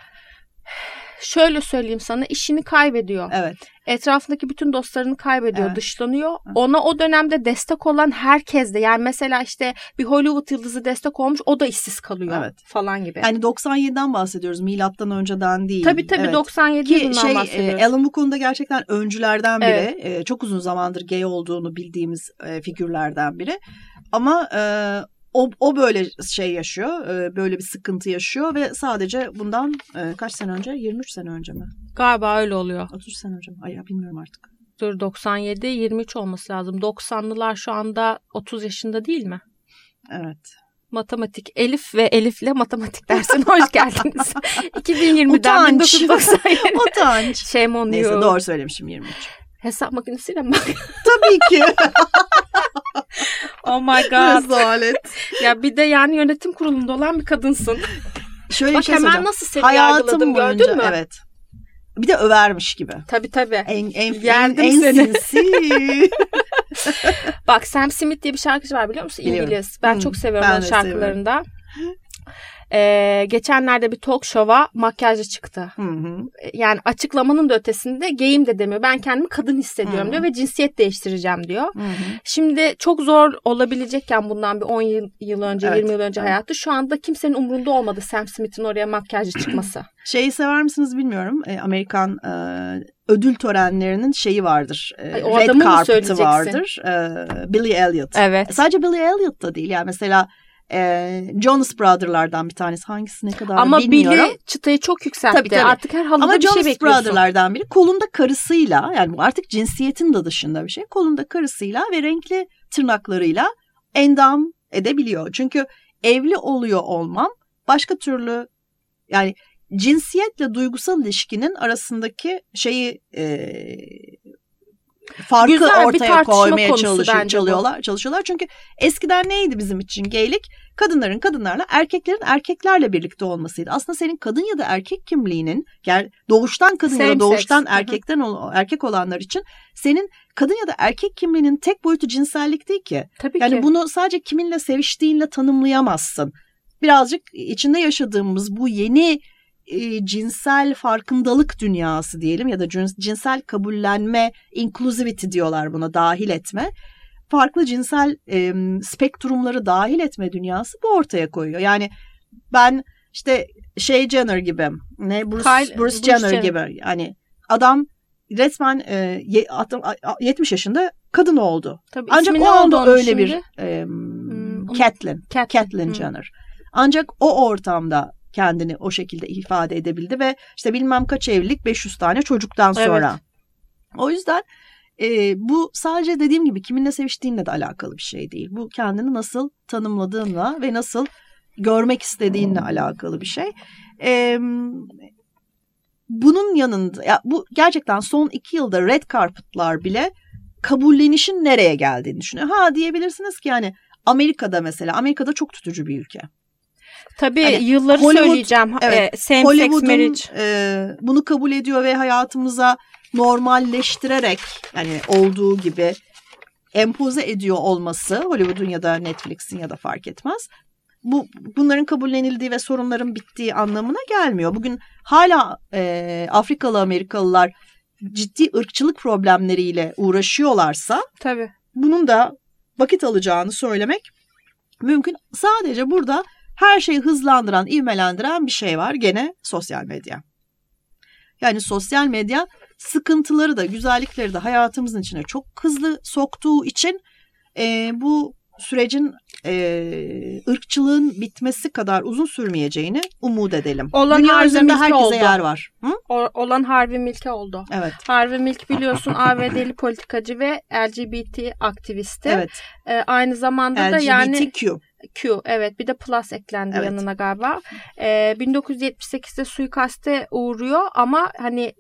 şöyle söyleyeyim sana işini kaybediyor. Evet. Etrafındaki bütün dostlarını kaybediyor, evet. dışlanıyor. Ona o dönemde destek olan herkes de yani mesela işte bir Hollywood yıldızı destek olmuş o da işsiz kalıyor evet. falan gibi. Yani 97'den bahsediyoruz milattan önceden değil. Tabii tabii evet. 97 Ki yılından şey, bahsediyoruz. E, Alan bu konuda gerçekten öncülerden biri. Evet. E, çok uzun zamandır gay olduğunu bildiğimiz e, figürlerden biri. Ama e, o, o böyle şey yaşıyor, e, böyle bir sıkıntı yaşıyor ve sadece bundan e, kaç sene önce? 23 sene önce mi? Galiba öyle oluyor. 30 sene önce mi? Ay ya bilmiyorum artık. Dur 97, 23 olması lazım. 90'lılar şu anda 30 yaşında değil mi? Evet. Matematik Elif ve Elif'le matematik *laughs* dersine hoş geldiniz. *laughs* 2020'den Utanç. 1997. *laughs* Utanç. Shame on Neyse you. doğru söylemişim 23. Hesap makinesiyle mi bak? *laughs* Tabii ki. *laughs* oh my god. Rezalet. ya bir de yani yönetim kurulunda olan bir kadınsın. Şöyle Bak bir şey hemen nasıl seni Hayatım boyunca, gördün mü? Evet. Bir de övermiş gibi. Tabii tabii. En, en, Yendim en, seni. en sinsi. *laughs* Bak Sam Smith diye bir şarkıcı var biliyor musun? Biliyorum. İngiliz. Ben hmm, çok seviyorum ben onun şarkılarında. Seviyorum. Ee, geçenlerde bir talk show'a makyajlı çıktı. Hı hı. Yani açıklamanın da ötesinde gayim de demiyor. Ben kendimi kadın hissediyorum hı. diyor ve cinsiyet değiştireceğim diyor. Hı hı. Şimdi çok zor olabilecekken bundan bir 10 yıl, yıl önce, evet. 20 yıl önce evet. hayatı şu anda kimsenin umrunda olmadı Sam Smith'in oraya makyajlı çıkması. *clears throat* Şeyi sever misiniz bilmiyorum. E, Amerikan e, ödül törenlerinin şeyi vardır. E, Ay, o Red Carpet'ı vardır. E, Billy Elliot. Evet. Sadece Billy Elliot da değil. Yani mesela e, Jonas Brothers'lardan bir tanesi. Hangisi ne kadar Ama bilmiyorum. Ama Billy çıtayı çok yükseltti. Tabii, tabii. Artık her halıda Ama bir şey Jonas şey bekliyorsun. Brothers'lardan biri kolunda karısıyla yani bu artık cinsiyetin de dışında bir şey. Kolunda karısıyla ve renkli tırnaklarıyla endam edebiliyor. Çünkü evli oluyor olmam başka türlü yani cinsiyetle duygusal ilişkinin arasındaki şeyi e, farkı Güzel ortaya koymaya çalışıyor, çalıyorlar, çalışıyorlar. Çünkü eskiden neydi bizim için geylik? Kadınların kadınlarla, erkeklerin erkeklerle birlikte olmasıydı. Aslında senin kadın ya da erkek kimliğinin, yani doğuştan kadın Same ya da doğuştan sex. erkekten erkek olanlar için senin kadın ya da erkek kimliğinin tek boyutu cinsellik değil ki. Tabii yani ki. bunu sadece kiminle seviştiğinle tanımlayamazsın. Birazcık içinde yaşadığımız bu yeni e, cinsel farkındalık dünyası diyelim ya da cinsel kabullenme, inclusivity diyorlar buna dahil etme. Farklı cinsel e, spektrumları dahil etme dünyası bu ortaya koyuyor. Yani ben işte şey Jenner gibi, ne Bruce, Kyle, Bruce, Bruce Jenner, Jenner gibi hani adam resmen e, 70 yaşında kadın oldu. Tabii, Ancak o anda öyle şimdi? bir e, hmm, Catelyn, Catelyn hmm. Jenner. Ancak o ortamda kendini o şekilde ifade edebildi ve işte bilmem kaç evlilik 500 tane çocuktan sonra. Evet. O yüzden e, bu sadece dediğim gibi kiminle seviştiğinle de alakalı bir şey değil. Bu kendini nasıl tanımladığınla ve nasıl görmek istediğinle alakalı bir şey. E, bunun yanında ya bu gerçekten son iki yılda red carpet'lar bile kabullenişin nereye geldiğini düşünüyor. Ha diyebilirsiniz ki yani Amerika'da mesela Amerika'da çok tutucu bir ülke. Tabii hani yılları Hollywood, söyleyeceğim. Evet, e, same Hollywood'un sex marriage. E, bunu kabul ediyor ve hayatımıza normalleştirerek yani olduğu gibi empoze ediyor olması Hollywood'un ya da Netflix'in ya da fark etmez. Bu bunların kabullenildiği ve sorunların bittiği anlamına gelmiyor. Bugün hala e, Afrikalı Amerikalılar ciddi ırkçılık problemleriyle uğraşıyorlarsa tabii bunun da vakit alacağını söylemek mümkün. Sadece burada her şeyi hızlandıran, ivmelendiren bir şey var gene sosyal medya. Yani sosyal medya sıkıntıları da güzellikleri de hayatımızın içine çok hızlı soktuğu için e, bu sürecin e, ırkçılığın bitmesi kadar uzun sürmeyeceğini umut edelim. Olan Dünya üzerinde herkese oldu. yer var. Hı? O, olan Harvey Milk'e oldu. Evet. Harvey Milk biliyorsun ABD'li politikacı ve LGBT aktivisti. Evet. E, aynı zamanda LGBTQ. da yani Q evet bir de plus eklendi evet. yanına galiba. Ee, 1978'de suikaste uğruyor ama hani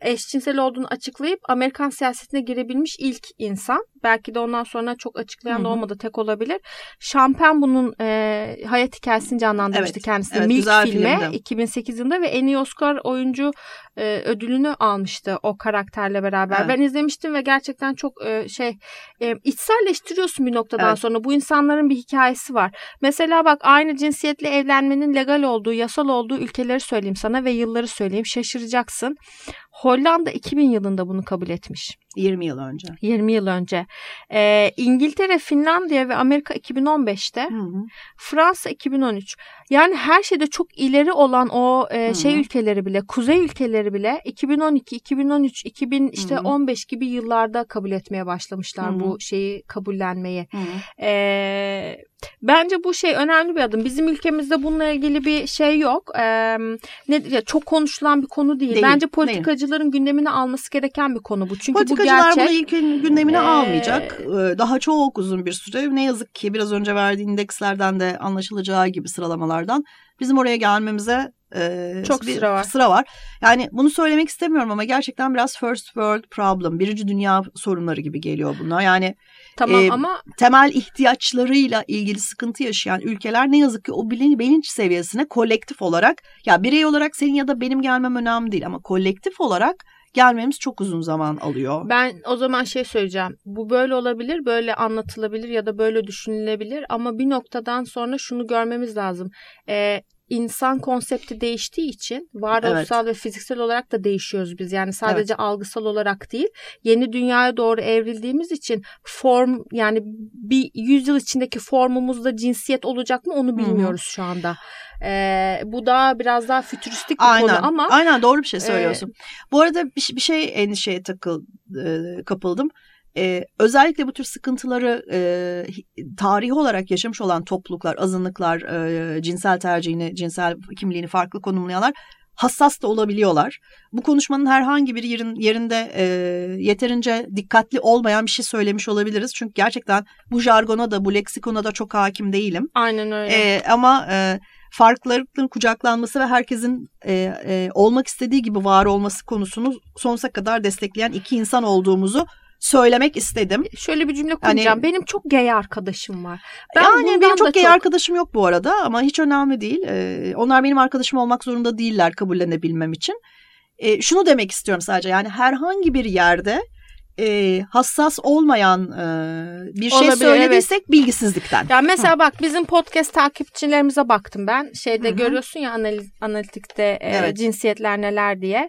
eşcinsel olduğunu açıklayıp Amerikan siyasetine girebilmiş ilk insan. Belki de ondan sonra çok açıklayan da olmadı tek olabilir. Şampen bunun e, hayat hikayesini canlandırmıştı evet, kendisi. Evet, Milk filmi filmdi. 2008 yılında ve en iyi Oscar oyuncu e, ödülünü almıştı o karakterle beraber. Evet. Ben izlemiştim ve gerçekten çok e, şey e, içselleştiriyorsun bir noktadan evet. sonra. Bu insanların bir hikayesi var. Mesela bak aynı cinsiyetli evlenmenin legal olduğu, yasal olduğu ülkeleri söyleyeyim sana ve yılları söyleyeyim. Şaşıracaksın. Hollanda 2000 yılında bunu kabul etmiş. 20 yıl önce. 20 yıl önce. Ee, İngiltere, Finlandiya ve Amerika 2015'te. Hı hı. Fransa 2013. Yani her şeyde çok ileri olan o e, şey ülkeleri bile, kuzey ülkeleri bile 2012, 2013, 2000 işte hı hı. 15 gibi yıllarda kabul etmeye başlamışlar hı hı. bu şeyi kabullenmeyi. Hı hı. Ee, Bence bu şey önemli bir adım. Bizim ülkemizde bununla ilgili bir şey yok. Ee, ne çok konuşulan bir konu değil. değil Bence politikacıların değil. gündemine alması gereken bir konu bu. Çünkü bu gerçek. bunu ilk gündemine ee, almayacak. Daha çok uzun bir süre. Ne yazık ki biraz önce verdiği indekslerden de anlaşılacağı gibi sıralamalardan bizim oraya gelmemize ee, Çok bir sıra var. sıra var. Yani bunu söylemek istemiyorum ama gerçekten biraz first world problem, birinci dünya sorunları gibi geliyor bunlar. Yani tamam e, ama temel ihtiyaçlarıyla ilgili sıkıntı yaşayan ülkeler ne yazık ki o bilinç seviyesine kolektif olarak ya birey olarak senin ya da benim gelmem önemli değil ama kolektif olarak gelmemiz çok uzun zaman alıyor. Ben o zaman şey söyleyeceğim. Bu böyle olabilir, böyle anlatılabilir ya da böyle düşünülebilir ama bir noktadan sonra şunu görmemiz lazım. Ee, insan konsepti değiştiği için varoluşsal evet. ve fiziksel olarak da değişiyoruz biz. Yani sadece evet. algısal olarak değil. Yeni dünyaya doğru evrildiğimiz için form yani bir yüzyıl içindeki formumuzda cinsiyet olacak mı onu bilmiyoruz Hı-hı. şu anda. Ee, bu da biraz daha fütüristik bir aynen, konu ama. Aynen doğru bir şey söylüyorsun. E, bu arada bir, bir şey endişeye takıl e, kapıldım. Ee, özellikle bu tür sıkıntıları e, tarihi olarak yaşamış olan topluluklar, azınlıklar, e, cinsel tercihini, cinsel kimliğini farklı konumlayanlar hassas da olabiliyorlar. Bu konuşmanın herhangi bir yerin, yerinde e, yeterince dikkatli olmayan bir şey söylemiş olabiliriz. Çünkü gerçekten bu jargona da bu leksikona da çok hakim değilim. Aynen öyle. E, ama e, farkların kucaklanması ve herkesin e, e, olmak istediği gibi var olması konusunu sonsuza kadar destekleyen iki insan olduğumuzu söylemek istedim. Şöyle bir cümle kuracağım. Hani, benim çok gay arkadaşım var. Ben yani benim çok gay çok... arkadaşım yok bu arada ama hiç önemli değil. Ee, onlar benim arkadaşım olmak zorunda değiller kabullenebilmem için. Ee, şunu demek istiyorum sadece yani herhangi bir yerde e, hassas olmayan e, bir şey Olabilir, söylediysek evet. bilgisizlikten. Ya mesela Hı. bak bizim podcast takipçilerimize baktım ben. Şeyde Hı-hı. görüyorsun ya analiz, analitikte e, evet. cinsiyetler neler diye.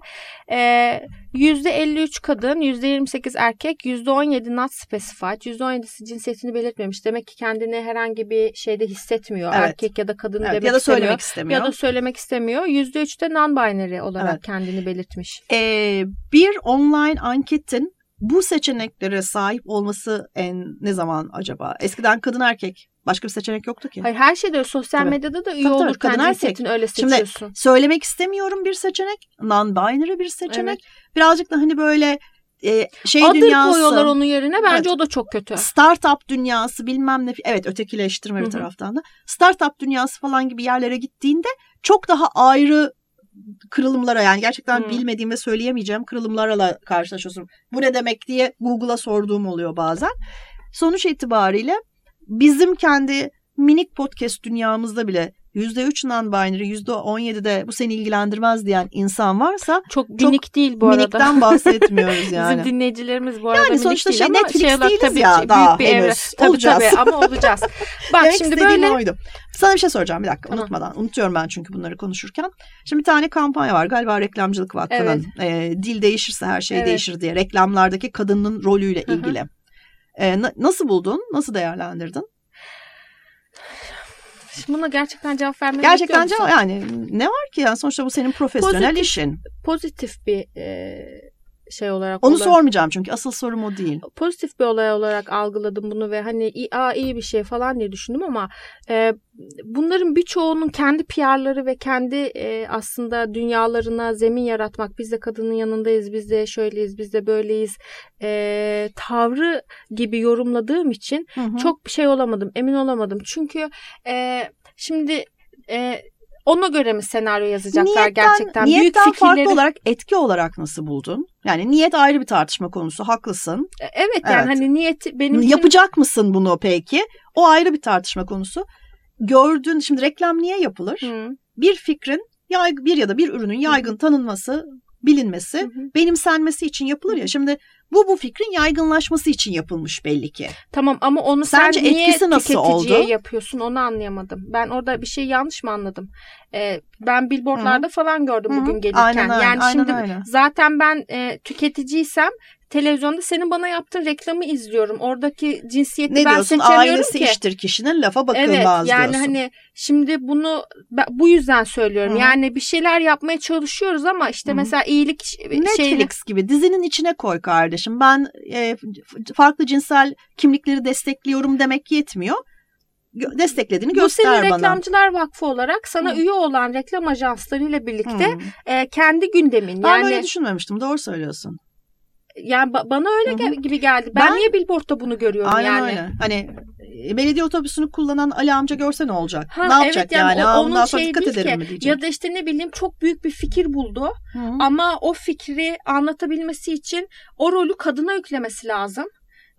E, %53 kadın, %28 erkek, %17 not specified. %17'si cinsiyetini belirtmemiş. Demek ki kendini herhangi bir şeyde hissetmiyor. Evet. Erkek ya da kadın evet. demek ya da istemiyor. söylemek istemiyor. Ya da söylemek istemiyor. %3 de non-binary olarak evet. kendini belirtmiş. Ee, bir online anketin bu seçeneklere sahip olması en ne zaman acaba? Eskiden kadın erkek Başka bir seçenek yoktu ki. Hayır her şeyde. Sosyal tabii. medyada da üye tabii, olurken tabii, cinsiyetini öyle seçiyorsun. Şimdi söylemek istemiyorum bir seçenek. Non-binary bir seçenek. Evet. Birazcık da hani böyle e, şey Adır dünyası. koyuyorlar onun yerine. Bence evet. o da çok kötü. Startup dünyası bilmem ne. Evet ötekileştirme bir Hı-hı. taraftan da. Startup dünyası falan gibi yerlere gittiğinde çok daha ayrı kırılımlara yani gerçekten hmm. bilmediğim ve söyleyemeyeceğim kırılımlarla karşılaşıyorsun. Bu ne demek diye Google'a sorduğum oluyor bazen. Sonuç itibariyle bizim kendi minik podcast dünyamızda bile %3 non-binary, %17'de bu seni ilgilendirmez diyen insan varsa çok minik çok değil bu arada. Minikten bahsetmiyoruz *laughs* yani. Bizim dinleyicilerimiz bu arada yani sonuçta minik şey, değil Netflix ama şey tabii ya daha büyük bir henüz. Tabii olacağız. tabii ama olacağız. Bak Demek şimdi böyle oydu. Sana bir şey soracağım bir dakika tamam. unutmadan. Unutuyorum ben çünkü bunları konuşurken. Şimdi bir tane kampanya var galiba Reklamcılık Vakfı'nın. Evet. E, dil değişirse her şey evet. değişir diye reklamlardaki kadının rolüyle ilgili. E, nasıl buldun? Nasıl değerlendirdin? Şimdi buna gerçekten cevap vermek Gerçekten cevap yani ne var ki yani sonuçta bu senin profesyonel pozitif, işin. Pozitif bir e, şey olarak. Onu olarak, sormayacağım çünkü asıl sorum o değil. Pozitif bir olay olarak algıladım bunu ve hani aa iyi bir şey falan diye düşündüm ama e, bunların birçoğunun kendi PR'ları ve kendi e, aslında dünyalarına zemin yaratmak biz de kadının yanındayız biz de şöyleyiz biz de böyleyiz e, tavrı gibi yorumladığım için hı hı. çok bir şey olamadım emin olamadım çünkü e, şimdi e, ona göre mi senaryo yazacaklar niyetten, gerçekten? Niyetten Büyük fikirleri... farklı olarak etki olarak nasıl buldun? Yani niyet ayrı bir tartışma konusu. Haklısın. Evet, evet. yani hani niyet benim Yapacak mısın bunu peki? O ayrı bir tartışma konusu. Gördüğün şimdi reklam niye yapılır? Hı. Bir fikrin bir ya da bir ürünün yaygın tanınması bilinmesi, hı hı. benimsenmesi için yapılır ya. Şimdi bu bu fikrin yaygınlaşması için yapılmış belli ki. Tamam ama onu Sence sen niye etkisi nasıl oldu? yapıyorsun onu anlayamadım. Ben orada bir şey yanlış mı anladım? Ee, ben billboardlarda hı. falan gördüm hı. bugün gelirken. Aynen, aynen, yani şimdi aynen. zaten ben e, tüketiciysem televizyonda senin bana yaptığın reklamı izliyorum. Oradaki cinsiyeti ne ben diyorsun? seçemiyorum Ailesi ki. iştir kişinin lafa bakılmaz evet, yani diyorsun. hani şimdi bunu bu yüzden söylüyorum. Hı. Yani bir şeyler yapmaya çalışıyoruz ama işte Hı. mesela iyilik Netflix şeyini... gibi dizinin içine koy kardeşim. Ben e, farklı cinsel kimlikleri destekliyorum demek yetmiyor desteklediğini Bu göster bana. Bu senin Reklamcılar Vakfı olarak sana Hı. üye olan reklam ajanslarıyla birlikte e, kendi gündemin. Ben yani... böyle düşünmemiştim. Doğru söylüyorsun yani bana öyle Hı-hı. gibi geldi. Ben, ben niye billboardda bunu görüyorum aynen yani? Öyle. Hani e, belediye otobüsünü kullanan Ali amca görse ne olacak? Ha, ne yapacak evet, yani? yani? O, onun şey dikkat ederim ki, mi diyecek? Ya da işte ne bileyim çok büyük bir fikir buldu. Hı-hı. Ama o fikri anlatabilmesi için o rolü kadına yüklemesi lazım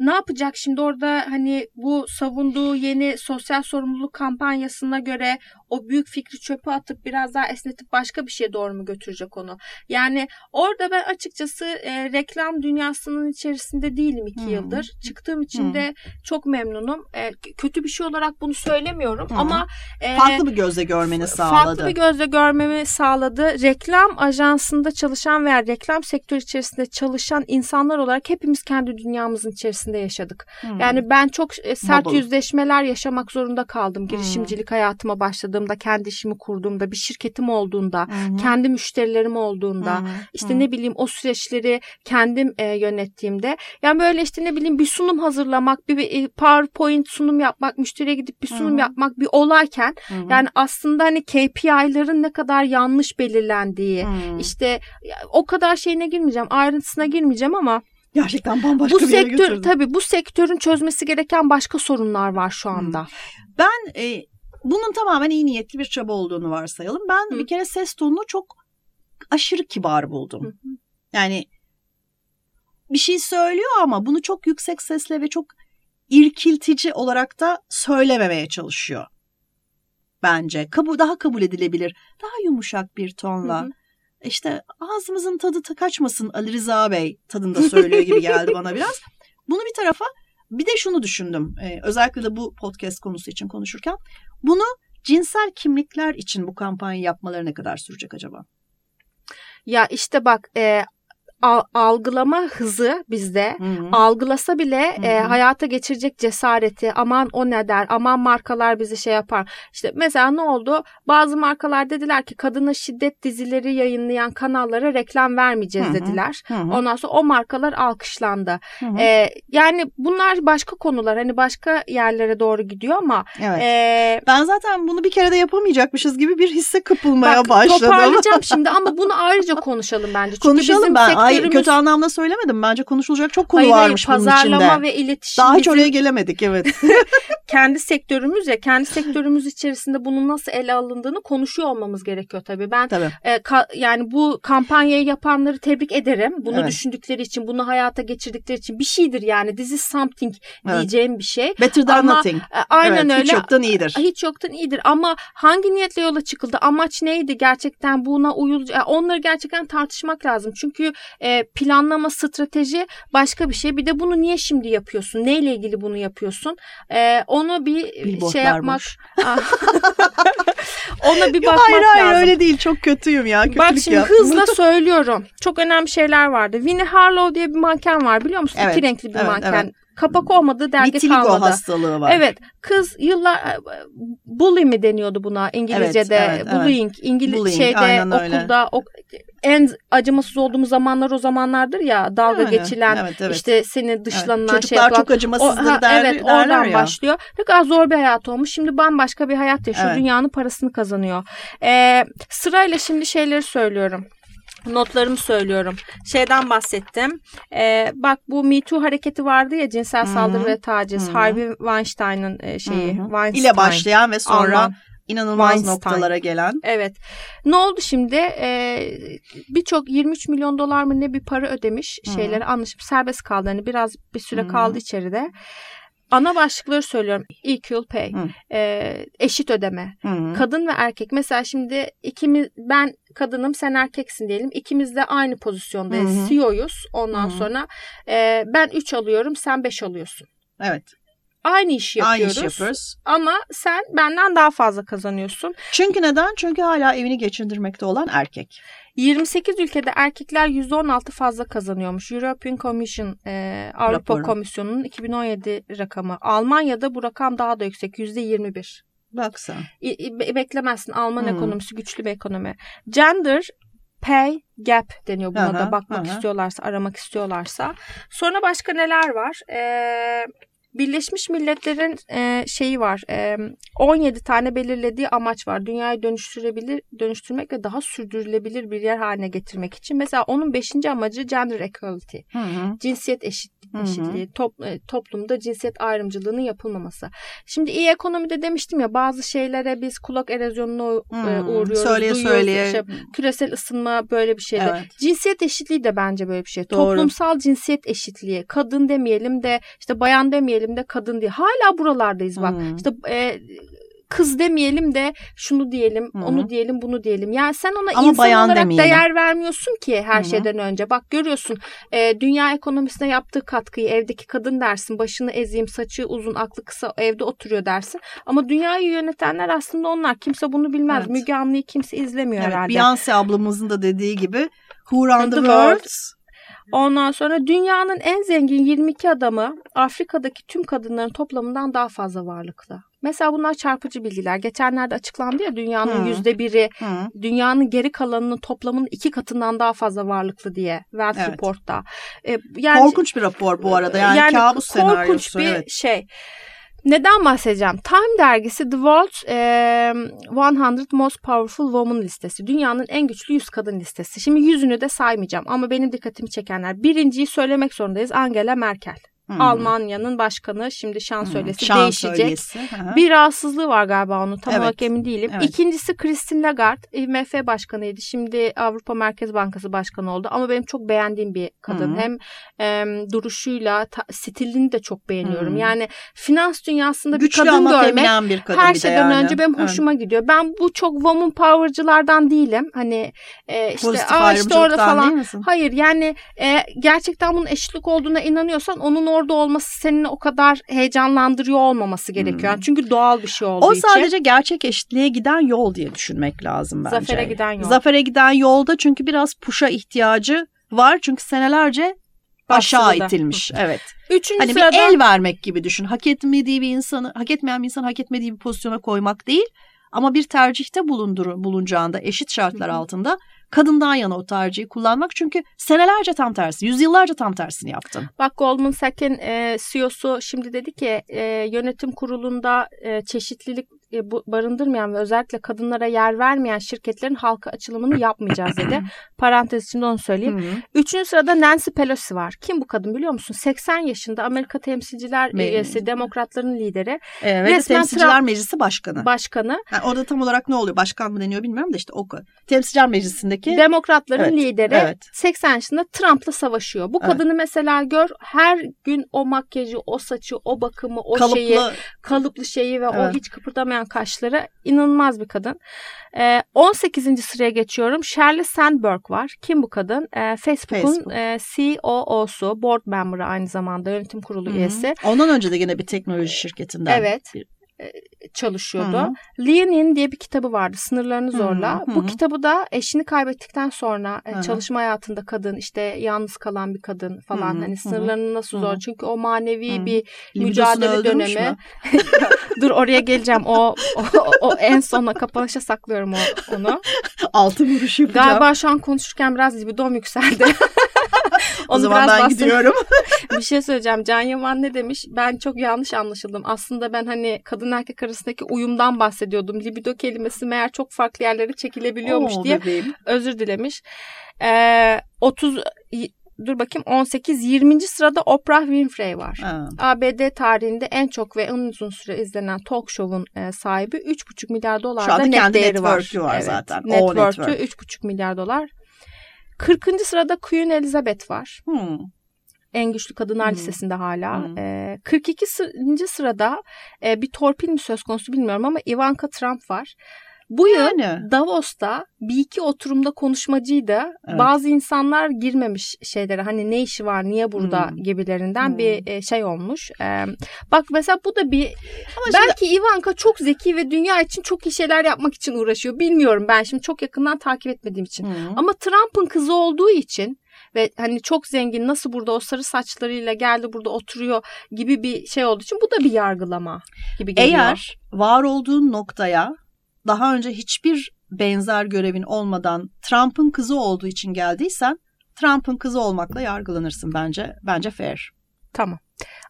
ne yapacak şimdi orada hani bu savunduğu yeni sosyal sorumluluk kampanyasına göre o büyük fikri çöpe atıp biraz daha esnetip başka bir şeye doğru mu götürecek onu? Yani orada ben açıkçası e, reklam dünyasının içerisinde değilim iki hmm. yıldır. Çıktığım için hmm. de çok memnunum. E, kötü bir şey olarak bunu söylemiyorum hmm. ama e, farklı bir gözle görmeni sağladı. Farklı bir gözle görmemi sağladı. Reklam ajansında çalışan veya reklam sektörü içerisinde çalışan insanlar olarak hepimiz kendi dünyamızın içerisinde yaşadık. Hmm. Yani ben çok e, sert Bubble. yüzleşmeler yaşamak zorunda kaldım girişimcilik hmm. hayatıma başladığım başladığımda, kendi işimi kurduğumda, bir şirketim olduğunda, Hı-hı. kendi müşterilerim olduğunda, Hı-hı. işte Hı-hı. ne bileyim o süreçleri kendim e, yönettiğimde, yani böyle işte ne bileyim bir sunum hazırlamak, bir, bir PowerPoint sunum yapmak, müşteriye gidip bir sunum Hı-hı. yapmak bir olayken, Hı-hı. yani aslında hani KPI'ların ne kadar yanlış belirlendiği, Hı-hı. işte o kadar şeyine girmeyeceğim, ayrıntısına girmeyeceğim ama Gerçekten bambaşka bu bir yere sektör, götürdün. Tabii bu sektörün çözmesi gereken başka sorunlar var şu anda. Ben e, bunun tamamen iyi niyetli bir çaba olduğunu varsayalım. Ben Hı. bir kere ses tonunu çok aşırı kibar buldum. Hı. Yani bir şey söylüyor ama bunu çok yüksek sesle ve çok irkiltici olarak da söylememeye çalışıyor. Bence kabul daha kabul edilebilir, daha yumuşak bir tonla. Hı hı. İşte ağzımızın tadı kaçmasın Ali Rıza Bey tadında söylüyor gibi geldi bana biraz. Bunu bir tarafa bir de şunu düşündüm. Ee, özellikle de bu podcast konusu için konuşurken. Bunu cinsel kimlikler için bu kampanyayı yapmaları ne kadar sürecek acaba? Ya işte bak e, al, algılama hızı bizde Hı-hı. algılasa bile e, hayata geçirecek cesareti aman o ne der aman markalar bizi şey yapar. İşte mesela ne oldu? Bazı markalar dediler ki kadına şiddet dizileri yayınlayan kanallara reklam vermeyeceğiz Hı-hı. dediler. Hı-hı. Ondan sonra o markalar alkışlandı. E, yani bunlar başka konular hani başka yerlere doğru gidiyor ama evet. e, ben zaten bunu bir kere de yapamayacakmışız gibi bir hisse kapılmaya bak, başladım. Toparlayacağım *laughs* şimdi ama bunu ayrıca konuşalım bence. Çünkü konuşalım bizim ben. Hayır, kötü anlamda söylemedim. Bence konuşulacak çok konu hayır, varmış hayır, bunun içinde. Pazarlama ve iletişim. Daha hiç bizim... oraya gelemedik evet. *laughs* *laughs* kendi sektörümüz ya kendi sektörümüz içerisinde bunun nasıl ele alındığını konuşuyor olmamız gerekiyor tabii. Ben tabii. E, ka, yani bu kampanyayı yapanları tebrik ederim. Bunu evet. düşündükleri için, bunu hayata geçirdikleri için bir şeydir yani. This is something evet. diyeceğim bir şey. Better than Ama, nothing. E, aynen evet, öyle. Hiç yoktan iyidir. Hiç yoktan iyidir. Ama hangi niyetle yola çıkıldı? Amaç neydi? Gerçekten buna uyul onları gerçekten tartışmak lazım. Çünkü e, planlama, strateji başka bir şey. Bir de bunu niye şimdi yapıyorsun? Neyle ilgili bunu yapıyorsun? E, onu bir şey yapmak. *laughs* *laughs* Ona bir bakmak hayır, hayır, lazım. öyle değil. Çok kötüyüm ya. Kötülük Bak şimdi yaptım. hızla söylüyorum. Çok önemli şeyler vardı. Winnie Harlow diye bir manken var biliyor musun? Evet, İki renkli bir evet, manken. Evet. Kapak olmadığı dergi Vitiligo kalmadı. hastalığı var. Evet. Kız yıllar e, bully mi deniyordu buna İngilizce'de? Evet, evet, bullying. Evet. İngiliz bullying, şeyde okulda ok, en acımasız olduğumuz zamanlar o zamanlardır ya dalga aynen. geçilen evet, evet. işte seni dışlanılan evet. Çocuklar şey yapılan. çok acımasızdır o, ha, der, Evet oradan ya. başlıyor. Ne kadar zor bir hayat olmuş. Şimdi bambaşka bir hayat yaşıyor. Evet. Dünyanın parasını kazanıyor. Ee, sırayla şimdi şeyleri söylüyorum notlarımı söylüyorum. Şeyden bahsettim. Ee, bak bu Me Too hareketi vardı ya cinsel Hı-hı. saldırı ve taciz. Hı-hı. Harvey Weinstein'ın e, şeyi. Weinstein. ile başlayan ve sonra Alman. İnanılmaz Weinstein. noktalara gelen. Evet. Ne oldu şimdi? Ee, Birçok 23 milyon dolar mı ne bir para ödemiş Hı-hı. şeyleri anlaşıp serbest kaldı. Hani biraz bir süre Hı-hı. kaldı içeride ana başlıkları söylüyorum. Equal pay, e, eşit ödeme, Hı. kadın ve erkek. Mesela şimdi ikimiz ben kadınım sen erkeksin diyelim. İkimiz de aynı pozisyondayız. Hı hı. CEO'yuz. Ondan hı hı. sonra e, ben 3 alıyorum sen 5 alıyorsun. Evet. Aynı işi yapıyoruz. Aynı iş yapıyoruz. Ama sen benden daha fazla kazanıyorsun. Çünkü neden? Çünkü hala evini geçindirmekte olan erkek. 28 ülkede erkekler %16 fazla kazanıyormuş. European Commission e, Avrupa Raporu. Komisyonu'nun 2017 rakamı. Almanya'da bu rakam daha da yüksek %21. Baksa. Be- beklemezsin Alman hmm. ekonomisi güçlü bir ekonomi. Gender pay gap deniyor buna aha, da bakmak aha. istiyorlarsa aramak istiyorlarsa. Sonra başka neler var? Eee Birleşmiş Milletler'in e, şeyi var. E, 17 tane belirlediği amaç var. Dünyayı dönüştürebilir, dönüştürmek ve daha sürdürülebilir bir yer haline getirmek için. Mesela onun 5. amacı gender equality. Hı hı. Cinsiyet eşit, eşitliği. Top, toplumda cinsiyet ayrımcılığının yapılmaması. Şimdi iyi ekonomide demiştim ya bazı şeylere biz kulak erozyonuna e, uğruyoruz. Söyleye söyleye. Işte, küresel ısınma böyle bir şeyde. Evet. Cinsiyet eşitliği de bence böyle bir şey. Doğru. Toplumsal cinsiyet eşitliği. Kadın demeyelim de işte bayan demeyelim demeyelim de kadın diye. Hala buralardayız bak. Hmm. İşte e, kız demeyelim de şunu diyelim, Hı-hı. onu diyelim, bunu diyelim. Yani sen ona Ama insan olarak demeyelim. değer vermiyorsun ki her Hı-hı. şeyden önce. Bak görüyorsun e, dünya ekonomisine yaptığı katkıyı evdeki kadın dersin. Başını ezeyim, saçı uzun, aklı kısa evde oturuyor dersin. Ama dünyayı yönetenler aslında onlar. Kimse bunu bilmez. Evet. Müge Anlı'yı kimse izlemiyor evet, herhalde. Beyoncé ablamızın da dediği gibi Who Run the, the World, world Ondan sonra dünyanın en zengin 22 adamı Afrika'daki tüm kadınların toplamından daha fazla varlıklı. Mesela bunlar çarpıcı bilgiler. Geçenlerde açıklandı ya dünyanın yüzde biri, dünyanın geri kalanının toplamının iki katından daha fazla varlıklı diye Wealth evet. Report'ta. Ee, yani, korkunç bir rapor bu arada. Yani, yani kabus senaryosu. Korkunç bir evet. şey. Neden bahsedeceğim? Time dergisi The World e, 100 Most Powerful Women listesi. Dünyanın en güçlü 100 kadın listesi. Şimdi yüzünü de saymayacağım ama benim dikkatimi çekenler. Birinciyi söylemek zorundayız Angela Merkel. Hmm. Almanya'nın başkanı şimdi şansölyesi hmm. değişecek. Bir rahatsızlığı var galiba onun tam evet. olarak emin değilim. Evet. İkincisi Christine Lagarde IMF başkanıydı. Şimdi Avrupa Merkez Bankası başkanı oldu ama benim çok beğendiğim bir kadın. Hmm. Hem e, duruşuyla ta, stilini de çok beğeniyorum. Hmm. Yani finans dünyasında Güçlü bir kadın görmek bir kadın her şeyden yani. önce benim hoşuma evet. gidiyor. Ben bu çok woman power'cılardan değilim. Hani e, işte Pozitif aa işte orada falan. Hayır yani e, gerçekten bunun eşitlik olduğuna inanıyorsan onun orada orada olması senin o kadar heyecanlandırıyor olmaması gerekiyor. Hmm. Çünkü doğal bir şey olduğu o için. O sadece gerçek eşitliğe giden yol diye düşünmek lazım bence. Zafere giden yol. Zafere giden yolda çünkü biraz puşa ihtiyacı Var çünkü senelerce aşağı itilmiş. Evet. Üçüncü hani sırada... bir el vermek gibi düşün. Hak etmediği bir insanı, hak etmeyen bir insanı hak etmediği bir pozisyona koymak değil. Ama bir tercihte bulundur, bulunacağında eşit şartlar altında kadından yana o tercihi kullanmak. Çünkü senelerce tam tersi, yüzyıllarca tam tersini yaptın. Bak Goldman Sachs'in e, CEO'su şimdi dedi ki e, yönetim kurulunda e, çeşitlilik e, barındırmayan ve özellikle kadınlara yer vermeyen şirketlerin halka açılımını yapmayacağız dedi. *coughs* Parantez içinde onu söyleyeyim. Hı hı. Üçüncü sırada Nancy Pelosi var. Kim bu kadın biliyor musun? 80 yaşında Amerika Temsilciler üyesi, demokratların lideri. Evet, Resmen Temsilciler Trump Meclisi Başkanı. Başkanı. Yani orada tam olarak ne oluyor? Başkan mı deniyor bilmiyorum da işte o Temsilciler Meclisi'ndeki. Demokratların evet, lideri evet. 80 yaşında Trump'la savaşıyor. Bu evet. kadını mesela gör her gün o makyajı, o saçı, o bakımı, o Kalıplı. şeyi, kalıplı şeyi ve evet. o hiç kıpırdamayan olmayan kaşları inanılmaz bir kadın. E, ee, 18. sıraya geçiyorum. Sheryl Sandberg var. Kim bu kadın? E, Facebook'un Facebook. e, COO'su, board member'ı aynı zamanda yönetim kurulu Hı-hı. üyesi. Ondan önce de yine bir teknoloji şirketinden. Evet. Bir e, çalışıyordu. Leonin diye bir kitabı vardı. Sınırlarını zorla. Hı-hı. Bu kitabı da eşini kaybettikten sonra Hı-hı. çalışma hayatında kadın işte yalnız kalan bir kadın falan Hı-hı. hani sınırlarını nasıl zor. Çünkü o manevi Hı-hı. bir Libidosunu mücadele dönemi. *laughs* Dur oraya geleceğim. O, o, o en sona kapanışa saklıyorum o, onu. Altı vuruş yapacağım. Galiba şu an konuşurken biraz libidom yükseldi. *laughs* o zaman ben gidiyorum. *laughs* bir şey söyleyeceğim. Can Yaman ne demiş? Ben çok yanlış anlaşıldım. Aslında ben hani kadın erkek arasındaki uyumdan bahsediyordum. Libido kelimesi meğer çok farklı yerlere çekilebiliyormuş Oo, diye bebeğim. özür dilemiş. Ee, 30 dur bakayım 18 20. sırada Oprah Winfrey var. Ha. ABD tarihinde en çok ve en uzun süre izlenen talk show'un e, sahibi 3,5 milyar dolar da net değeri var. var evet. zaten. Net worth'ü 3,5 milyar dolar. 40. sırada Queen Elizabeth var. Hmm. En güçlü kadınlar hmm. listesinde hala. Hmm. E, 42. sırada e, bir torpil mi söz konusu bilmiyorum ama Ivanka Trump var. Bu yani. yıl Davos'ta bir iki oturumda konuşmacıydı. Evet. Bazı insanlar girmemiş şeylere hani ne işi var niye burada hmm. gibilerinden hmm. bir e, şey olmuş. Ee, bak mesela bu da bir Ama belki şimdi... Ivanka çok zeki ve dünya için çok iyi şeyler yapmak için uğraşıyor. Bilmiyorum ben şimdi çok yakından takip etmediğim için. Hmm. Ama Trump'ın kızı olduğu için ve hani çok zengin nasıl burada o sarı saçlarıyla geldi burada oturuyor gibi bir şey olduğu için bu da bir yargılama gibi geliyor. Eğer var olduğun noktaya daha önce hiçbir benzer görevin olmadan Trump'ın kızı olduğu için geldiysen Trump'ın kızı olmakla yargılanırsın bence. Bence fair. Tamam.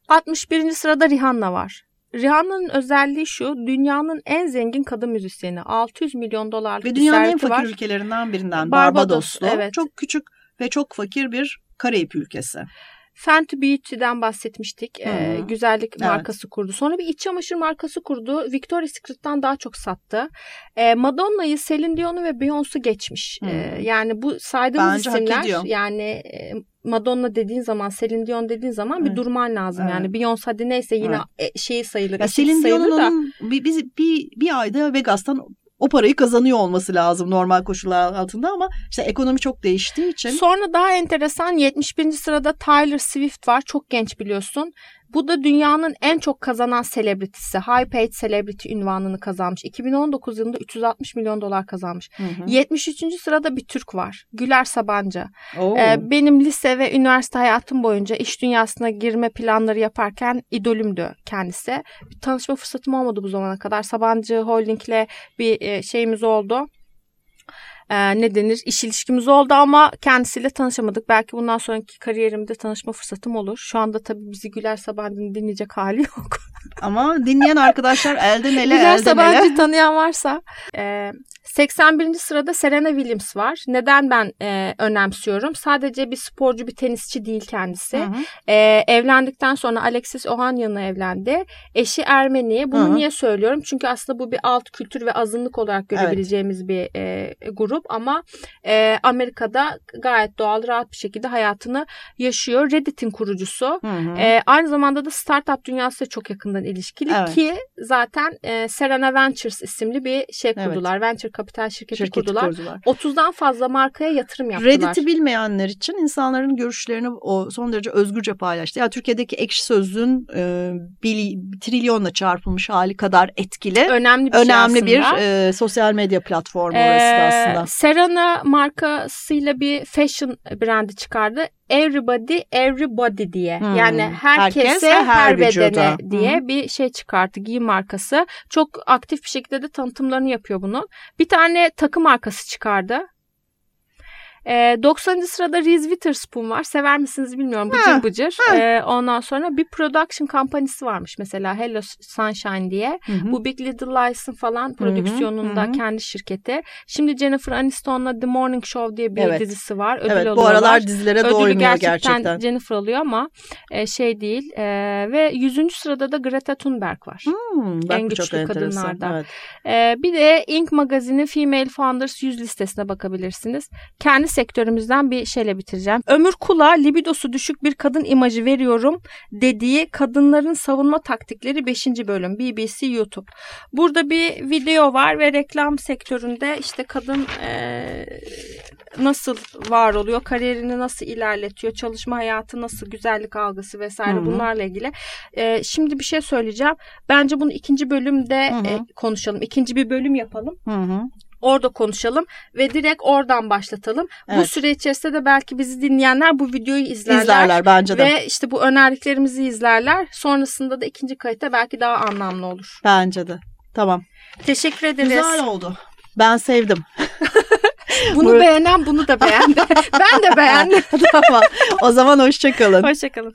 61. sırada Rihanna var. Rihanna'nın özelliği şu, dünyanın en zengin kadın müzisyeni. 600 milyon dolarlık Ve dünyanın en fakir var. ülkelerinden birinden. Barbados, Barbadoslu. Evet. Çok küçük ve çok fakir bir Karayip ülkesi. Fenty Beauty'den bahsetmiştik. Ee, güzellik evet. markası kurdu. Sonra bir iç çamaşır markası kurdu. Victoria's Secret'tan daha çok sattı. Ee, Madonna'yı, Celine Dion'u ve Beyoncé'u geçmiş. Ee, yani bu saydığımız Bence isimler yani e, Madonna dediğin zaman, Celine Dion dediğin zaman evet. bir durman lazım. Evet. Yani Beyoncé hadi neyse yine evet. şeyi sayılır. Ya Celine Dion'un bir, bir, bir, bir ayda Vegas'tan o parayı kazanıyor olması lazım normal koşullar altında ama işte ekonomi çok değiştiği için. Sonra daha enteresan 71. sırada Tyler Swift var. Çok genç biliyorsun. Bu da dünyanın en çok kazanan selebritisi. High paid celebrity ünvanını kazanmış. 2019 yılında 360 milyon dolar kazanmış. Hı hı. 73. sırada bir Türk var. Güler Sabancı. Ee, benim lise ve üniversite hayatım boyunca iş dünyasına girme planları yaparken idolümdü kendisi. Bir tanışma fırsatım olmadı bu zamana kadar. Sabancı Holding'le bir e, şeyimiz oldu e, ne denir iş ilişkimiz oldu ama kendisiyle tanışamadık. Belki bundan sonraki kariyerimde tanışma fırsatım olur. Şu anda tabii bizi Güler Sabancı'nın dinleyecek hali yok. *laughs* ama dinleyen arkadaşlar elden ele Güler elden Sabancı ele. tanıyan varsa. E, 81. sırada Serena Williams var. Neden ben e, önemsiyorum? Sadece bir sporcu, bir tenisçi değil kendisi. Hı hı. E, evlendikten sonra Alexis Ohanian'la evlendi. Eşi Ermeni. Bunu hı hı. niye söylüyorum? Çünkü aslında bu bir alt kültür ve azınlık olarak görebileceğimiz evet. bir e, grup ama e, Amerika'da gayet doğal, rahat bir şekilde hayatını yaşıyor. Reddit'in kurucusu. Hı hı. E, aynı zamanda da startup dünyası çok yakından ilişkili evet. ki zaten e, Serena Ventures isimli bir şey kurdular. Evet. Venture kapital şirketi, Şirketi kurdular. kurdular. 30'dan fazla markaya yatırım yaptılar. Reddit'i bilmeyenler için insanların görüşlerini o son derece özgürce paylaştı. Ya Türkiye'deki ekşi sözlüğün e, bir, trilyonla çarpılmış hali kadar etkili. önemli bir şey önemli aslında. bir e, sosyal medya platformu orası da Ee, aslında. Serana markasıyla bir fashion brandi çıkardı. Everybody, everybody diye. Hmm. Yani herkese, Herkes her, her bedene diye bir şey çıkarttı. Giyim markası. Çok aktif bir şekilde de tanıtımlarını yapıyor bunun. Bir tane takı markası çıkardı. Ee, 90. sırada Reese Witherspoon var. Sever misiniz bilmiyorum. Bıcır Ha, bıcır. Ee, ondan sonra bir production kampanisi varmış mesela Hello Sunshine diye. Hı hı. Bu Big Little Lies'ın falan prodüksiyonunda hı hı. kendi şirketi. Şimdi Jennifer Aniston'la The Morning Show diye bir Evet. dizisi var. Ödül evet bu aralar dizilere Ödülü doymuyor gerçekten, gerçekten. Jennifer alıyor ama e, şey değil. E, ve 100. sırada da Greta Thunberg var. Hmm, bak En güçlü kadınlardan. Evet. E, bir de Inc. magazinin Female Founders 100 listesine bakabilirsiniz. Kendi sektörümüzden bir şeyle bitireceğim. Ömür Kula libidosu düşük bir kadın imajı veriyorum dediği kadınların savunma taktikleri 5. bölüm BBC YouTube. Burada bir video var ve reklam sektöründe işte kadın e, nasıl var oluyor, kariyerini nasıl ilerletiyor, çalışma hayatı nasıl, güzellik algısı vesaire Hı hı. bunlarla ilgili. E, şimdi bir şey söyleyeceğim. Bence bunu ikinci bölümde Hı hı. e, konuşalım. İkinci bir bölüm yapalım. Hı hı. Orada konuşalım ve direkt oradan başlatalım. Bu Evet. süre içerisinde de belki bizi dinleyenler bu videoyu izlerler. İzlerler bence de. Ve işte bu önerdiklerimizi izlerler. Sonrasında da ikinci kayıtta belki daha anlamlı olur. Bence de. Tamam. Teşekkür ederiz. Güzel oldu. Ben sevdim. *laughs* Bunu Bu- beğenen bunu da beğendi. ben de beğendim. *laughs* tamam. O zaman hoşçakalın. Hoşçakalın.